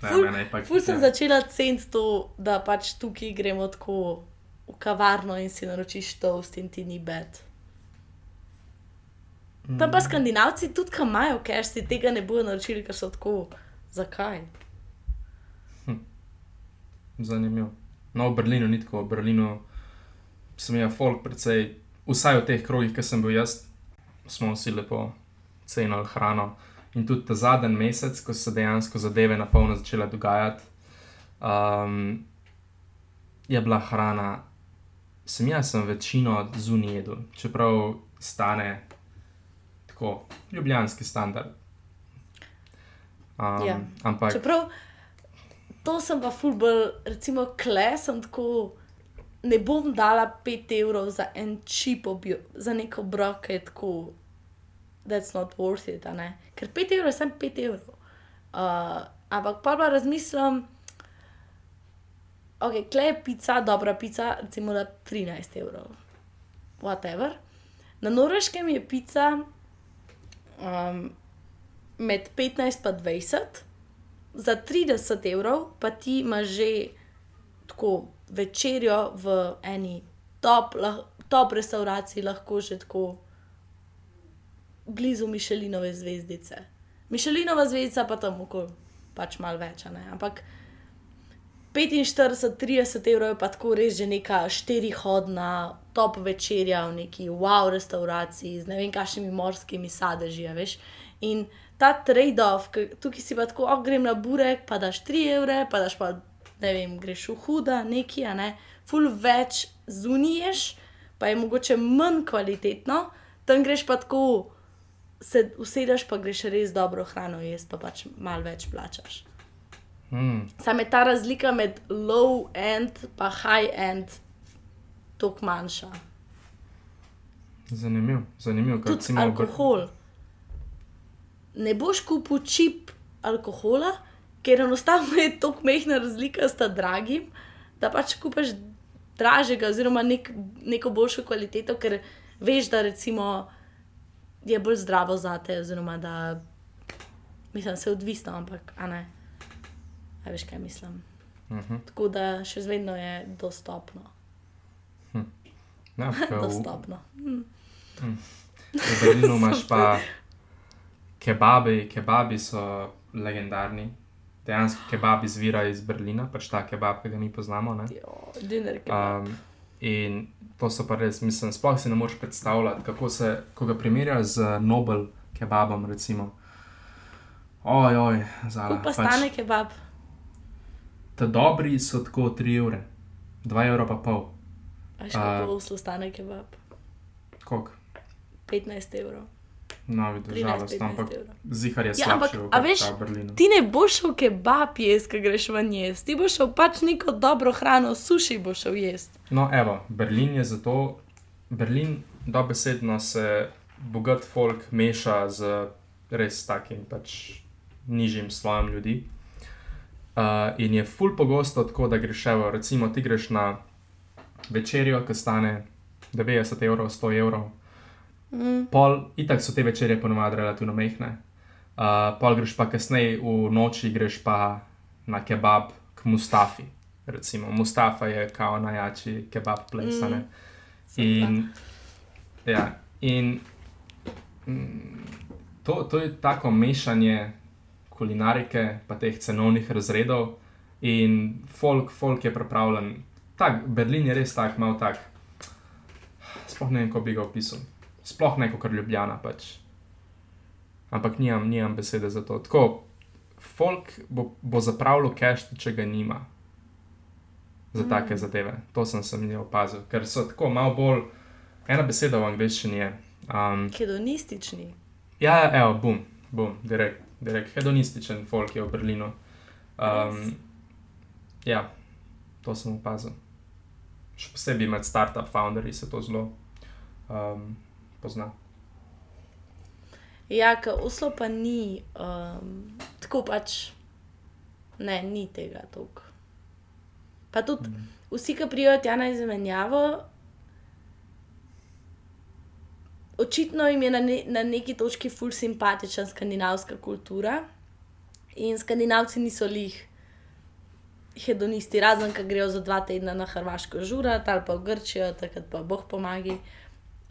ne, Ful- mene je pa Ful sem začela ceniti to, da pač tukaj gremo tako v kavarno in si naročiš toast in ti ni bed. Tam Mm. pa skandinavci tudi, ki imajo, ker si tega ne bodo naročili, ker so tako. Zakaj? Zanimivo. No, v Berlinu ni tako, v Berlinu sem imel folk, precej, vsaj v teh krogih, ki sem bil jaz, smo vsi lepo cenili hrano. In tudi ta zadnji mesec, ko so se dejansko zadeve na polno začele dogajati, um, je bila hrana, sem jaz sem večino zunaj jedel, čeprav stane tako, ljubljanski standard. Um, Ja. Ampak Čeprav to sem pa fulbol, recimo, kle sem tako. Ne bom dala 5 evrov za en čip, za neko obrok, ki je tako, that's not worth it, ne. Ker 5 evrov je samo 5 evrov. Uh, ampak pa pa razmislim, ok, kle je pica, dobra pica, recimo da 13 evrov, whatever. Na norveškem je pica um, med 15 in 20, za 30 evrov pa ti imaš že tako večerjo v eni top, lah, top restauraciji, lahko že tako blizu Mišelinove zvezdice. Mišelinova zvezdica pa tam okoli, pač malo več, ne. Ampak 45-30 evrov je pa tako res že neka štirihodna top večerja v neki wow restauraciji z ne vem kakšnimi morskimi sadeži, veš. In ta trade-off, tukaj si pa tako, oh, grem na burek, pa daš 3 evre, pa daš pa, ne vem, greš v huda, neki, a ne, full več zuniješ, pa je mogoče manj kvalitetno, tam greš pa tako, se usedeš, pa greš res dobro hrano jesti, pa pač malo več plačaš. mm, Sam je ta razlika med low end in high end toliko manjša. Zanimiv, zanimiv. ker Tudi recimo v Br- alkohol. Ne boš kupil čip alkohola, ker enostavno je tako mehna razlika s ta dragim, da pač kupiš dražjega, oziroma nek, neko boljšo kvaliteto, ker veš, da recimo je bolj zdravo za te, oziroma da mislim, se odvisno, ampak a ne. A veš, kaj mislim. Mhm. Tako da še vedno je dostopno. Ke v, dostopno. Hm. v Berlinu imaš pa kebabi, kebabi so legendarni. Dejansko kebab izvira iz Berlina, pač ta kebab, ki ga mi poznamo. Ne? Jo, Dinner kebab. Um, in to so pa res, mislim, sploh si ne moreš predstavljati, kako se, ko ga primerjaš z Nobel kebabom. Recimo. Oj, oj, zala. Kako pa stane kebab? Ta dobri so tako 3 evre, 2 evra pa pol. A- kako v Oslu stane kebab? Koliko? 15 evrov. Vidiš, 13, žalost, 15 ampak zihar je Ja, ampak, slabši a kot veš. Ti ne boš šel kebab jesti, ko greš ven jesti. Ti boš šel pač neko dobro hrano, suši boš šel jesti. No, evo, Berlin je zato, Berlin dobesedno se bogat folk meša z res takim pač nižjim slojem ljudi. Uh, in je ful pogosto tako, da greš, evo, recimo, ti greš na večerjo, ki stane 90 evrov, 100 evrov. Mm. Pol, itak so te večerje ponovadi relativno mehne. Uh, pol greš pa kasneje v noči, greš pa na kebab k Mustafi. Recimo, Mustafa je kao najjači kebab place. Mm. In, ja, in mm, to, to je tako mešanje kulinarike, pa teh cenovnih razredov. In folk, folk je pripravljen. Tak, Berlin je res tak, malo tak. Sploh ne vem, kako bi ga opisal. Sploh ne kot Ljubljana. Pač. Ampak nimam, nimam besede za to. Tako, folk bo, bo zapravljal cache, če ga nima. Za Mm. take zadeve. To sem se mi opazil, ker so tako malo bolj. Ena beseda v angleščini je. Um, Hedonistični. ja, ja, evo, bum, bum, direkt, direkt. Hedonističen folk je v Berlinu. Um, Res? ja, to sem opazil. Še posebej med startup founderji se to zelo um, pozna. Ja, ker Oslo pa ni um, tako pač. Ne, ni tega toliko. Pa tudi Mm. vsi, ki prijajo tja na izmenjavo, očitno jim je na, ne, na neki točki ful simpatična skandinavska kultura. In skandinavci niso lih hedonisti, razen ko grejo za dva tedna na Hrvaško žurat ali pa v Grčijo, takrat pa boh pomagi,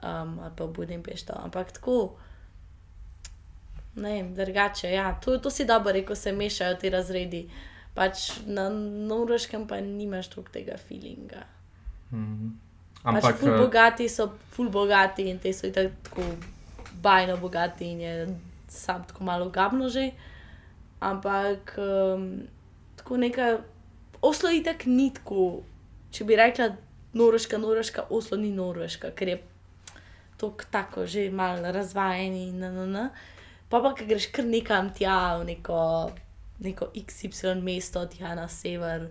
um, ali pa v Budimpešto. Ampak tako, ne vem, drugače. Ja, to, to si dobro rekel, se mešajo ti razredi. Pač na Norveškem pa nimaš toliko tega feelinga. Mhm. Pač Ampak, ful eh, bogati so ful bogati in te so itak tako bajno bogati in je sam tako malo gabno že. Ampak um, tako neka, Oslo itak ni tako, če bi rekla Norveška, Norveška, Oslo ni Norveška, ker je tok, tako že malo razvajen in na na na. Pa pa, ki greš kar nekam tja v neko, neko XY mesto, tja na sever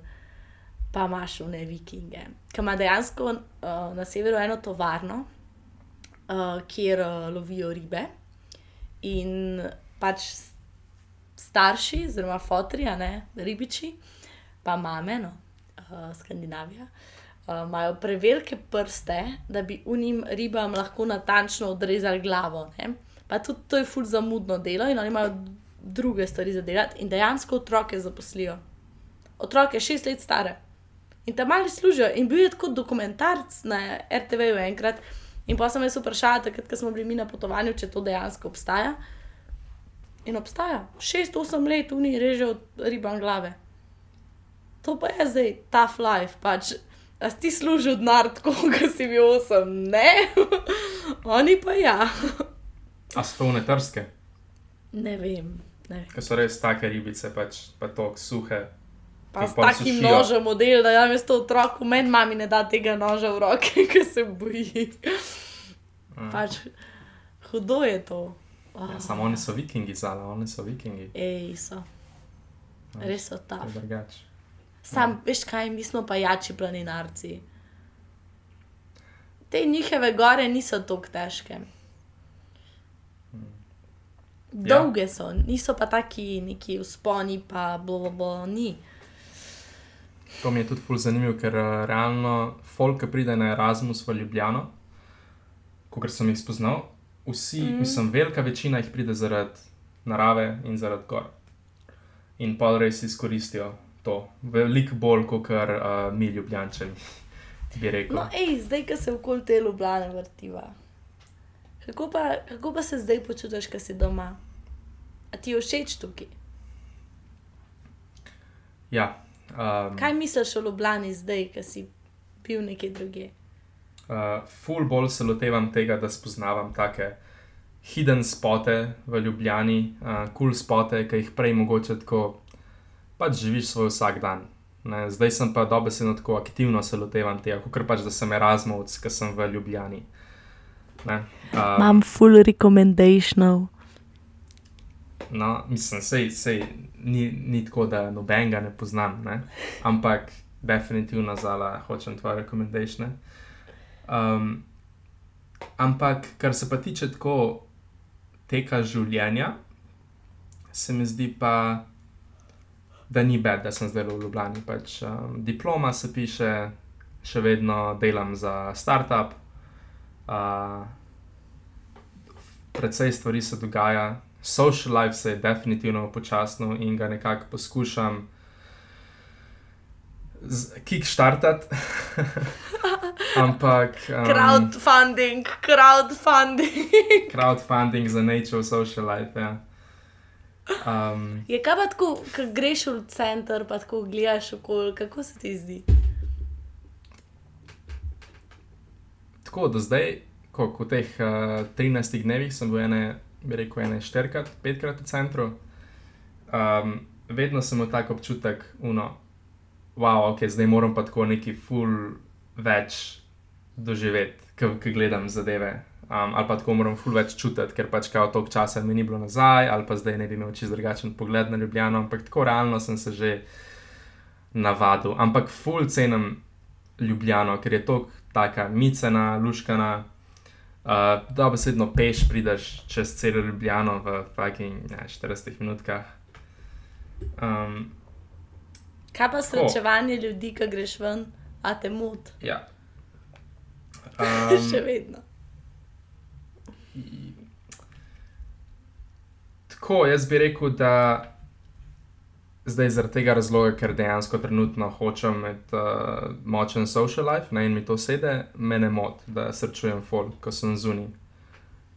pa imaš vne vikinge. Ki ima dejansko uh, na severu eno tovarno, uh, kjer uh, lovijo ribe. In pač starši, oziroma fotri, ne ribiči, pa mame, no, uh, Skandinavija, uh, imajo prevelike prste, da bi unim ribam lahko natančno odrezali glavo. Ne? Pa tudi to je ful zamudno delo in oni imajo druge stvari za delati in dejansko otroke zaposlijo. Otroke šest let stare. In tam mali služijo. In bil je tako dokumentarc na RTV-ju enkrat. In pa sem jaz vprašala, takrat, smo bili mi na potovanju, če to dejansko obstaja. In obstaja. 6-8 let v njih režejo ribam glave. To pa je zdaj tough life. Pač, a si služil denar, tako kot si bil 8, ne? Oni pa ja. a so to unetrske, Ne vem. Ne ki so res take ribice, pač pa tako suhe. Pa s takim sušijo. nožem model, da jaz to otroku, meni mami ne da tega noža v roke, ker se boji. Mm. Pač hudo je to. Oh, Ja, samo oni so vikingi, zala, oni so vikingi. Ej, so. Res so To ta. je drugače. Sam, veš kaj, mi smo pa jači planinarci. Te njihove gore niso tako težke. Dolge so, niso pa taki neki usponi, pa blo, blo, ni. To mi je tudi ful zanimivo, ker uh, realno folk, ki pride na Erasmus v Ljubljano, kot sem jih spoznal, vsi, mm. mislim, velika večina jih pride zaradi narave in zaradi gor. In pa res izkoristijo to, veliko bolj kot uh, mi, ljubljančani, bi rekel. No, ej, zdaj, ko se okoli te Ljubljane vrtiva. Kako pa, kako pa se zdaj počutiš, ko si doma? A ti je všeč tukaj? Ja, um, Kaj misliš o Ljubljani zdaj, ko si bil nekje drugje? uh, ful bolj se lotevam tega, da spoznavam take hidden spote v Ljubljani, uh, cool spote, ki jih prej mogoče tako pač živiš svoj vsak dan. Ne? Zdaj sem pa dobesedno tako aktivno se lotevam tega, kot pač da sem Erasmus, ki sem v Ljubljani. Ne? Um, full recommendationov. No, mislim, sej, sej, ni, ni tako, da nobenega ne poznam, ne? ampak definitivno zala hočem tvoje rekomendacije. Um, ampak, kar se pa tiče tako teka življenja, se mi zdi pa, da ni bed, da sem zdaj v Ljubljani. Pač, um, diploma se piše, še vedno delam za startup. Uh, Predvsej stvari se dogaja, social life se je definitivno upočasnil in ga nekako poskušam kickstartati. Ampak. Um, Crowdfunding, crowdfunding. crowdfunding za nature social life. Ja. Um, Je kaj pa tako, ko greš v center, pa tako gledaš okoli, kako se ti zdi? tako da zdaj, ko v teh uh, 13 dnevih sem bil ene, bi rekel, ene štirikrat, petkrat v centru, um, vedno sem imel tak občutek, uno, wow, ok, zdaj moram pa tako neki full več doživeti, ki gledam zadeve. Um, ali pa tako moram ful več čutiti, ker pač kao toliko časa mi ni bilo nazaj, ali pa zdaj ne bi imel čisto drugačen pogled na Ljubljano, ampak tako realno sem se že navadil. Ampak ful cenim Ljubljano, ker je to taka micena, luškana. Uh, da besedno peš prideš čez celo Ljubljano v fucking ne, 40 minutkah. Um, Kaj pa srečevanje ljudi, ko greš ven, a te mot? ja. Še Um, vedno. Tako, jaz bi rekel, da zdaj zaradi tega razloga, ker dejansko trenutno hočem imeti uh, močen social life in mi to sede, me ne moti, da srečujem folk, ko sem zunaj.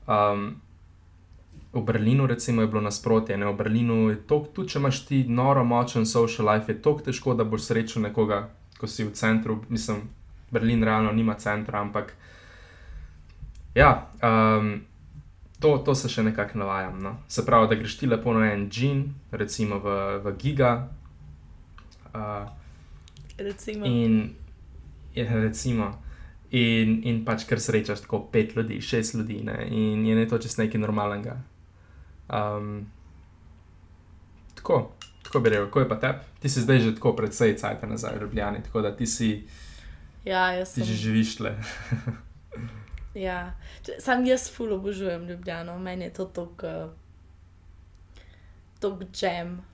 Um, v Berlinu, recimo, je bilo nasprotje. Ne? V Berlinu je to, tudi če imaš ti noro močen social life, je tako težko, da boš srečal nekoga, ko si v centru. Mislim, Berlin realno nima centra, ampak ja. Um, To, to se še nekako navajam. No. Se pravi, da greš ti lepo na en džin, recimo v, v Giga. Uh, Recimo. in, je, recimo, in, in pač kar srečaš tako pet ljudi, šest ljudi, ne, in je ne to čez nekaj normalnega. Um, tako, tako bi rekel, kako je pa tebi? Ti si zdaj že tako predvsej cajt nazaj v Ljubljani, tako da ti si, Ja, jaz ti sem. že živiš le. Ja. Sam jaz ful obožujem Ljubljano, meni je to tako. Tok jam.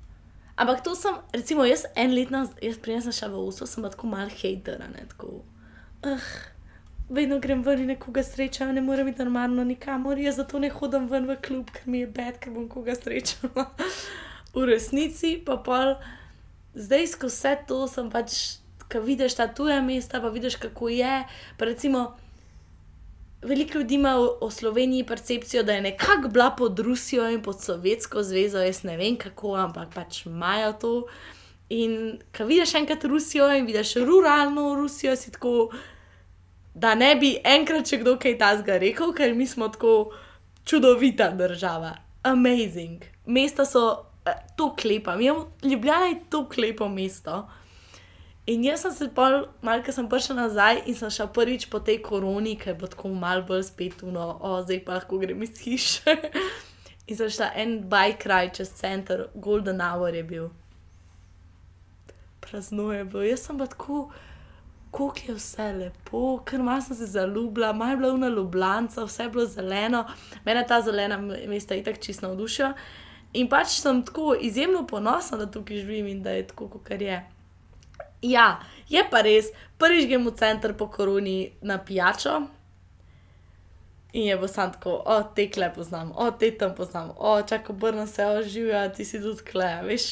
Ampak to sem, recimo, jaz en let nazaj, jaz prijem šla v Oslo, sem tako mal hejtera, ne tako. Uh, vedno grem ven in nekoga srečam, ne morem iti normalno nikamor, jaz zato ne hodim ven v klub, ker mi je bed, ker bom koga srečala. v resnici pa pol, zdaj skozi vse to sem pač, ko vidiš ta tuja mesta, pa vidiš, kako je. Pa recimo, veliko ljudi ima o, Sloveniji percepcijo, da je nekako bila pod Rusijo in pod Sovjetsko zvezo, jaz ne vem kako, ampak pač imajo to. In ko vidiš enkrat Rusijo in vidiš ruralno Rusijo, si tako, da ne bi enkrat še kdo kaj tasga rekel, ker mi smo tako čudovita država, amazing. Mesta so eh, to klepa, mi imamo, Ljubljana je to klepo mesto. In jaz sem se pol, malo, sem prišla nazaj in sem šla prvič po tej koroni, ki je bilo tako malo bolj spet uno, o, zdaj pa lahko grem iz hiše. in sem šla en bike ride čez center, Golden Hour je bil. Prazno je bilo, jaz sem pa tako, kako je vse lepo, ker malo sem se zaljubila, malo je bila una ljubljanca, vse je bilo zeleno, mene ta zelena mesta itak čisto navdušijo. In pač sem tako izjemno ponosna, da tukaj živim in da je tako, kot je. Ja, je pa res, prvič grem v center po koroni na pijačo. In je bo sam tako, o, te kle poznam, o, te tam poznam, o, čakaj, obrnem se, o, živijo, ti si tudi kle, veš.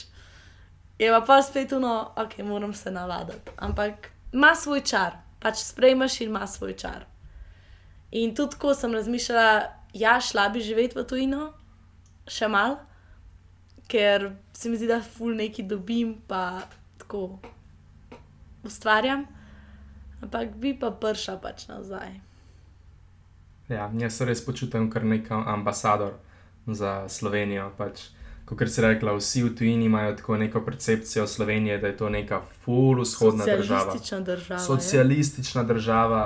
Je pa pa spet uno, ok, moram se navaditi. Ampak ima svoj čar, pač sprejmaš in ima svoj čar. In tudi ko sem razmišljala, ja, šla bi živeti v tujino, še mal, ker se mi zdi, da ful neki dobim, pa tako ustvarjam, ampak bi pa prša pač nazaj. Ja, jaz se res počutim kot nek ambasador za Slovenijo. Pač, kot si rekla, vsi v tujini imajo tako neko percepcijo Slovenije, da je to neka full vzhodna država. Socialistična država. ja. Socialistična država.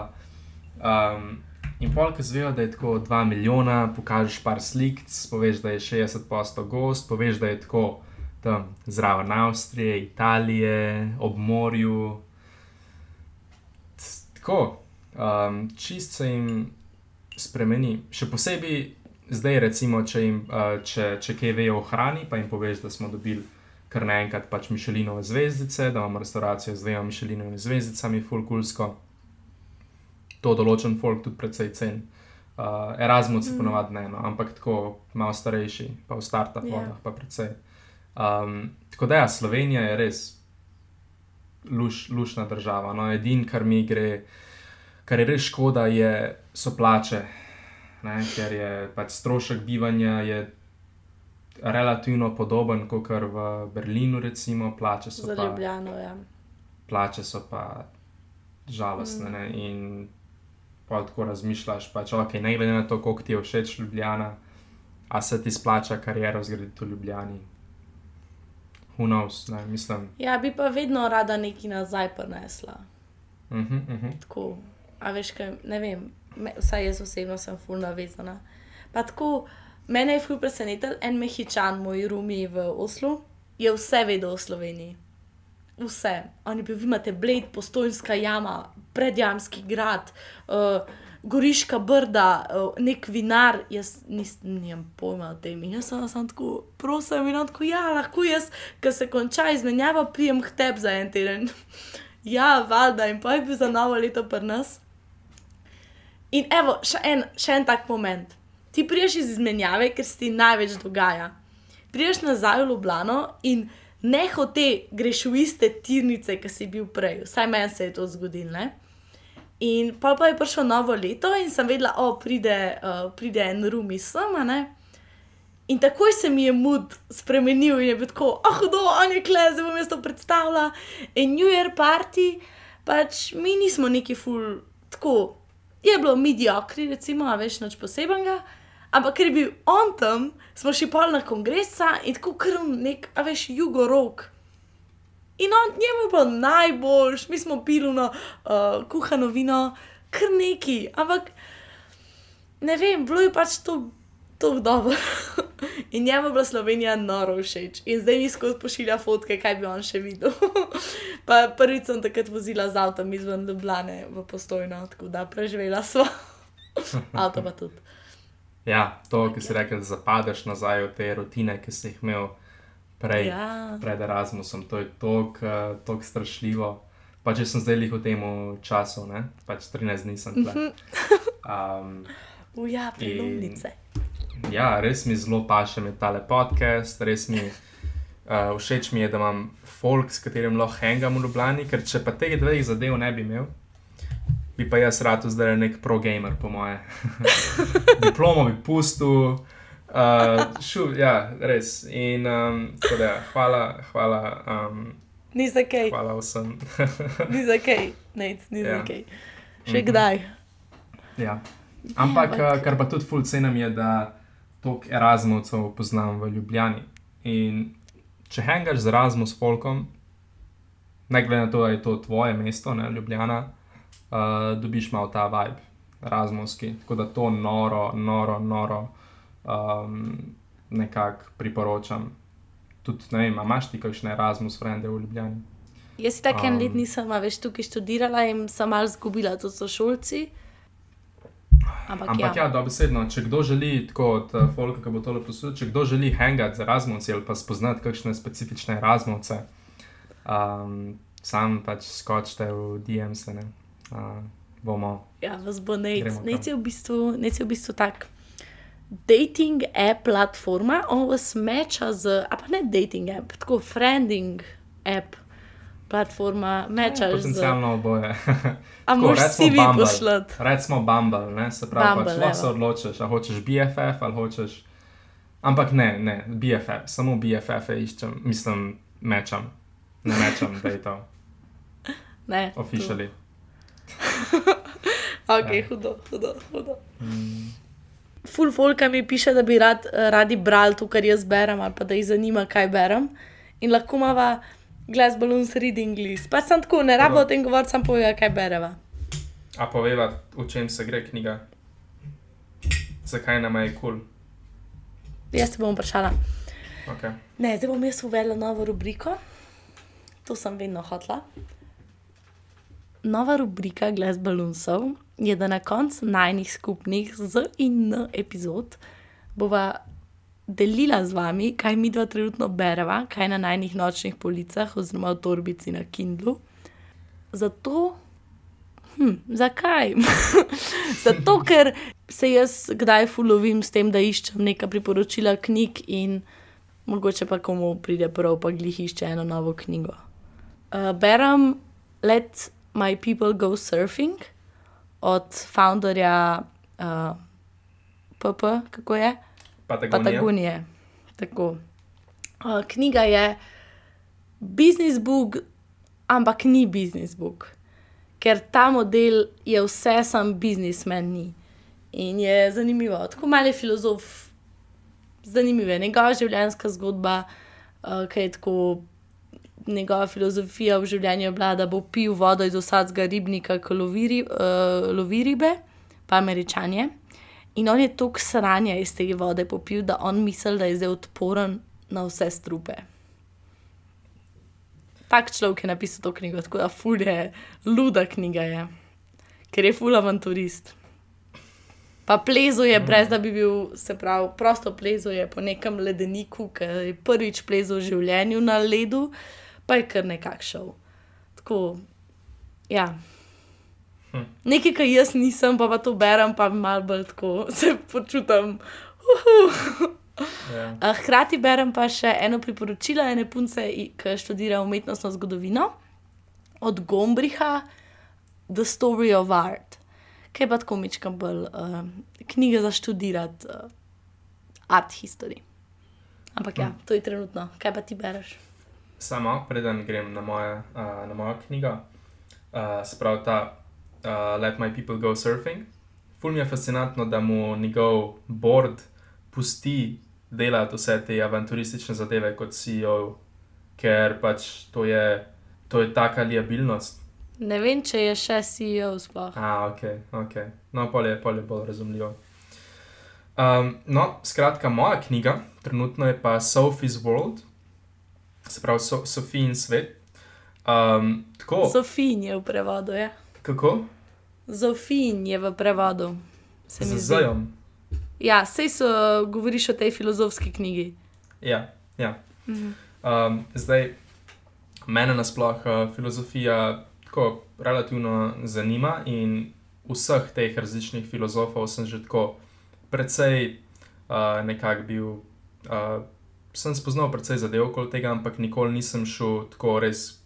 Um, in polk zvejo, da je tako 2 milijona, pokažeš par slik, poveš, da je 60% gost, poveš, da je tako tam zraven Avstrije, Italije, ob morju. Tako, um, čist se jim spremeni. Še posebej zdaj, recimo, če, jim, uh, če, če kaj vejo o hrani, pa jim poveš, da smo dobili kar naenkrat pač Mišelinove zvezdice, da imamo restauracijo z dvema Mišelinovimi zvezdicami, fulkulsko. To določen folk tudi precej cen. Uh, Erasmus mm. ponovadi ne, no, ampak tako malo starejši, pa v startup Ja. vodah, pa precej. Um, tako da ja, Slovenija je res luš, lušna država. No, Edin, kar mi gre, kar je res škoda, je, so plače. Ne, ker je pač strošek bivanja je relativno podoben kot v Berlinu, recimo, plače so Za pa Ljubljano, ja. plače so pa žalostne. Mm. In pa tako razmišljaš, pač, ok, ne glede na to, koliko ti je všeč Ljubljana, a se ti splača kariero zgraditi v Ljubljani. Who knows, ne, mislim. Ja, bi pa vedno rada nekaj nazaj prinesla. Uh -huh, uh -huh. Tako, a veš, kaj, ne vem, me, vsaj jaz osebno sem ful navezana. Pa tako, mene je ful presenetil en mehičan, moj rumi v Oslu, je vse vedel o Sloveniji. Vse. On je bil, vi imate Bled, postojnska jama, predjamski grad, uh, goriška brda, uh, nek vinar, jaz nis, nimam pojma o tem. Jaz sem samo tako, prosim, in tako, ja, lahko jaz, ker se konča izmenjava, prijem k tebi za en teden. ja, valjda, in pa je bil za novo leto pri nas. In evo, še en, še en tak moment. Ti priješ iz izmenjave, ker se ti največ dogaja. Priješ nazaj v Ljubljano in ne hote greš v iste tirnice, ki si bil prej. Vsaj meni se je to zgodilo. In pa pa je prišlo novo leto in sem vedela, oh, pride, uh, pride en rum iz sama. Ne? In takoj se mi je mood spremenil in je bil tako, ah, hudo, on je kle, zdaj bom jaz to predstavila. In New Year party, pač mi nismo neki ful, tako, je bilo mediokri, recimo, a veš, nič posebenega. Ampak ker je bil on tam, smo šli pol na kongresa in tako krv nek, a veš, jugorok. In on, njemu je bilo najboljš, mi smo pili no, uh, kuhano vino, kar neki, ampak ne vem, bilo je pač to, to dobro. In njemu je bila Slovenija noro všeč. In zdaj mi skozi pošilja fotke, kaj bi on še videl. pa prvič sem takrat vozila z avtom izven Ljubljane v postojno, tako da preživela sva. Avto pa tudi. Ja, to, ki si rekel, da zapadeš nazaj v te rutine, ki si jih imel prej, Ja. pred Erasmusom. To je tako strašljivo. Pa če sem zdaj v tem času, ne? pač 13 dni sem tle. Um, Uja, prelomnice. ja, res mi zelo paše med tale podcast, res mi uh, všeč mi je, da imam folk, s katerim lahko hangam v Ljubljani, ker če pa teh dveh zadev ne bi imel, bi pa jaz rad zdaj nek pro-gamer, po moje. Diplomo bi pustil. Uh, šu, ja, res. In um, da, hvala, hvala, um, Ni za kaj, hvala vsem. ni za kaj, ne, ni za Ja. kaj. Še Mhm. kdaj. ja. Ampak, ampak- uh, kar pa tudi ful cenim, je, da toliko Erasmusov poznam v Ljubljani. In če hangaš z Erasmus folkom, ne glede na to, da je to tvoje mesto, ne Ljubljana, uh, dobiš malo ta vibe, Erasmuski. Tako da to noro, noro, noro um, nekako priporočam. Tudi, ne vem, imaš ti kakšne Erasmus frende v Ljubljani? Jaz si tako en Um, let nisem, a veš, tukaj študirala in sem malo zgubila, to so šolci. Ampak, Ampak ja, ja dobesedno, če kdo želi, tako od uh, Folka, ki bo tole poslušal, če kdo želi hangati z Erasmusi ali pa spoznati kakšne specifične Erasmuce, um, sam pač skočite v DMS, ne. Uh, bomo. ja, vas bo nec. Nec je v bistvu, nec je v bistvu tak. Dating app platforma, on vas meča z, a pa ne dating app, tako friending app, platforma, mečaš z. Potencialno oboje. A Tako, moraš si vi poslati. Recimo Bumble, ne? se pravi, Bumble, pač lahko se odločiš, ali hočeš BFF ali hočeš. Ampak ne, ne, BFF, samo BFF iščem, mislim, mečam. Ne mečam, da je to Ne. officially. Ok, Ja. hudo, hudo, hudo. Ful folka mi piše, da bi rad, radi brali to, kar jaz berem, ali pa da jih zanima, kaj berem. In lahko imamo Glass Balloons Reading List. Pa sem tako, ne rabo o tem govoriti, sam povem, kaj bereva. A poveva, o čem se gre knjiga? Zakaj nam je kul? Cool? Jaz te bom vprašala. Okay. Ne, zdaj bom jaz uvedla novo rubriko. To sem vedno hotla. Nova rubrika Glass Balloonsov je, da na koncu najnih skupnih z in n epizod bova delila z vami, kaj mi dva trenutno bereva, kaj na najnih nočnih policah oziroma v torbici na Kindlu. Zato, hm, zakaj? Zato, ker se jaz kdaj fulovim s tem, da iščem neka priporočila knjig in mogoče pa komu pride prav, pa glih išče eno novo knjigo. Uh, berem Let My People Go Surfing od founderja uh, PP, kako je? Patagonija. Patagonije. Tako. Uh, knjiga je business book, ampak ni business book, ker ta model je vse, sam biznismen ni. In je zanimivo. Tako malo je filozof, zanimiva je njegova življenjska zgodba, uh, ki je tako. Njegova filozofija v življenju je bila, da bo pil vodo iz vsakega ribnika, ki lovi, ri- uh, lovi ribe, pa američanje. In on je toliko sranja iz te vode popil, da on misli, da je zdaj odporen na vse strupe. Tak človek je napisal to knjigo, tako da ful je, luda knjiga je, ker je ful avanturist. Pa plezo je, brez da bi bil, se pravi, prosto plezo je po nekem ledeniku, ki je prvič plezo v življenju na ledu, pa je kar nekak šel. Tako, ja. Nekaj, kar jaz nisem, pa, pa to berem, pa malo bolj tako se počutim. Uhu. Ja. A Hkrati berem pa še eno priporočilo ene punce, ki študira umetnostno zgodovino od Gombriha, The Story of Art, ki je pa tako mičkam bolj uh, knjiga za študirati uh, art history. Ampak ja, to je trenutno. Kaj pa ti bereš? Samo, preden grem na, moje, uh, na mojo knjigo, uh, se pravi ta uh, Let My People Go Surfing. Ful mi je fascinantno, da mu njegov board pusti delati vse te avanturistične zadeve kot CEO, ker pač to je, to je taka liabilnost. Ne vem, če je še CEO sploh. A, ok, ok. No, pol je, pol je bolj razumljivo. Um, no, skratka, moja knjiga trenutno je pa Sophie's World, se pravi so, Sofijin svet. Um, tako, Zofin je v prevodu, ja. kako? Zofin je v prevodu. Se mi Z zdi. zajom. Ja, sej so govoriš o tej filozofski knjigi. Ja, ja. Mhm. Um, zdaj, mene nasploh uh, filozofija tako relativno zanima in vseh teh različnih filozofov sem že tako precej uh, nekako bil. Uh, sem spoznal precej zadev okoli tega, ampak nikoli nisem šel tako res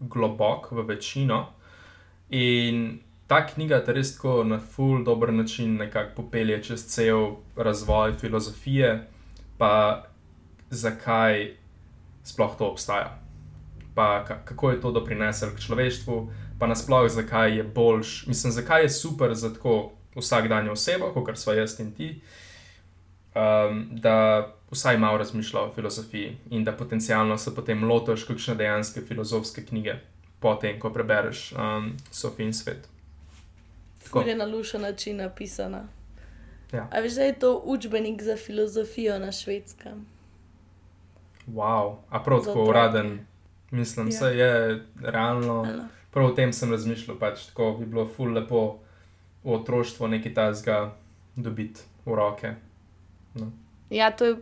globok v večino. In ta knjiga te res tako na full dober način nekako popelje čez cel razvoj filozofije, pa zakaj sploh to obstaja. Pa ka- kako je to doprineslo k človeštvu, pa nasploh zakaj je boljš, mislim, zakaj je super za tako vsakdanjo osebo, kot smo jaz in ti, um, da vsaj malo razmišlja o filozofiji in da potencialno se potem lotiš kakšne dejanske filozofske knjige, potem ko prebereš um, Sofijin svet. Tako. Je na lušen način napisana. Ja. A veš, da je to učbenik za filozofijo na švedskem? Wow, a prav tako otroke. uraden, mislim, Ja. vse je realno. Ali? Prav o tem sem razmišljal, pač tako bi bilo ful lepo v otroštvu nekaj tazga dobiti v roke. Ja, to je,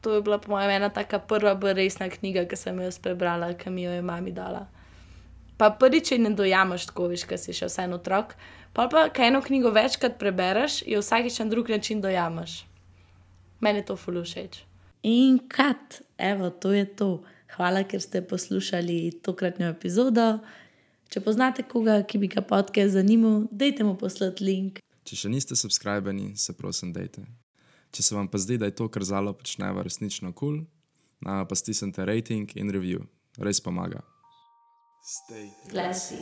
to je bila po mojem ena taka prva bolj resna knjiga, ki sem jo prebrala, ki mi jo je mami dala. Pa prvič je ne dojamaš tako, veš, ker si še vseeno otrok. Pa pa, kaj eno knjigo večkrat prebereš, jo vsakič na drug način dojamaš. Meni je to fulu všeč. In kat, evo, to je to. Hvala, ker ste poslušali tokratno epizodo. Če poznate koga, ki bi ga podcast zanimal, dajte mu poslati link. Če še niste subskrbeni, se prosim, dajte. Če se vam pa zdi, da je to, kar zalo počneva, resnično kul, cool, pa stisnite rating in review, res pomaga. Classy.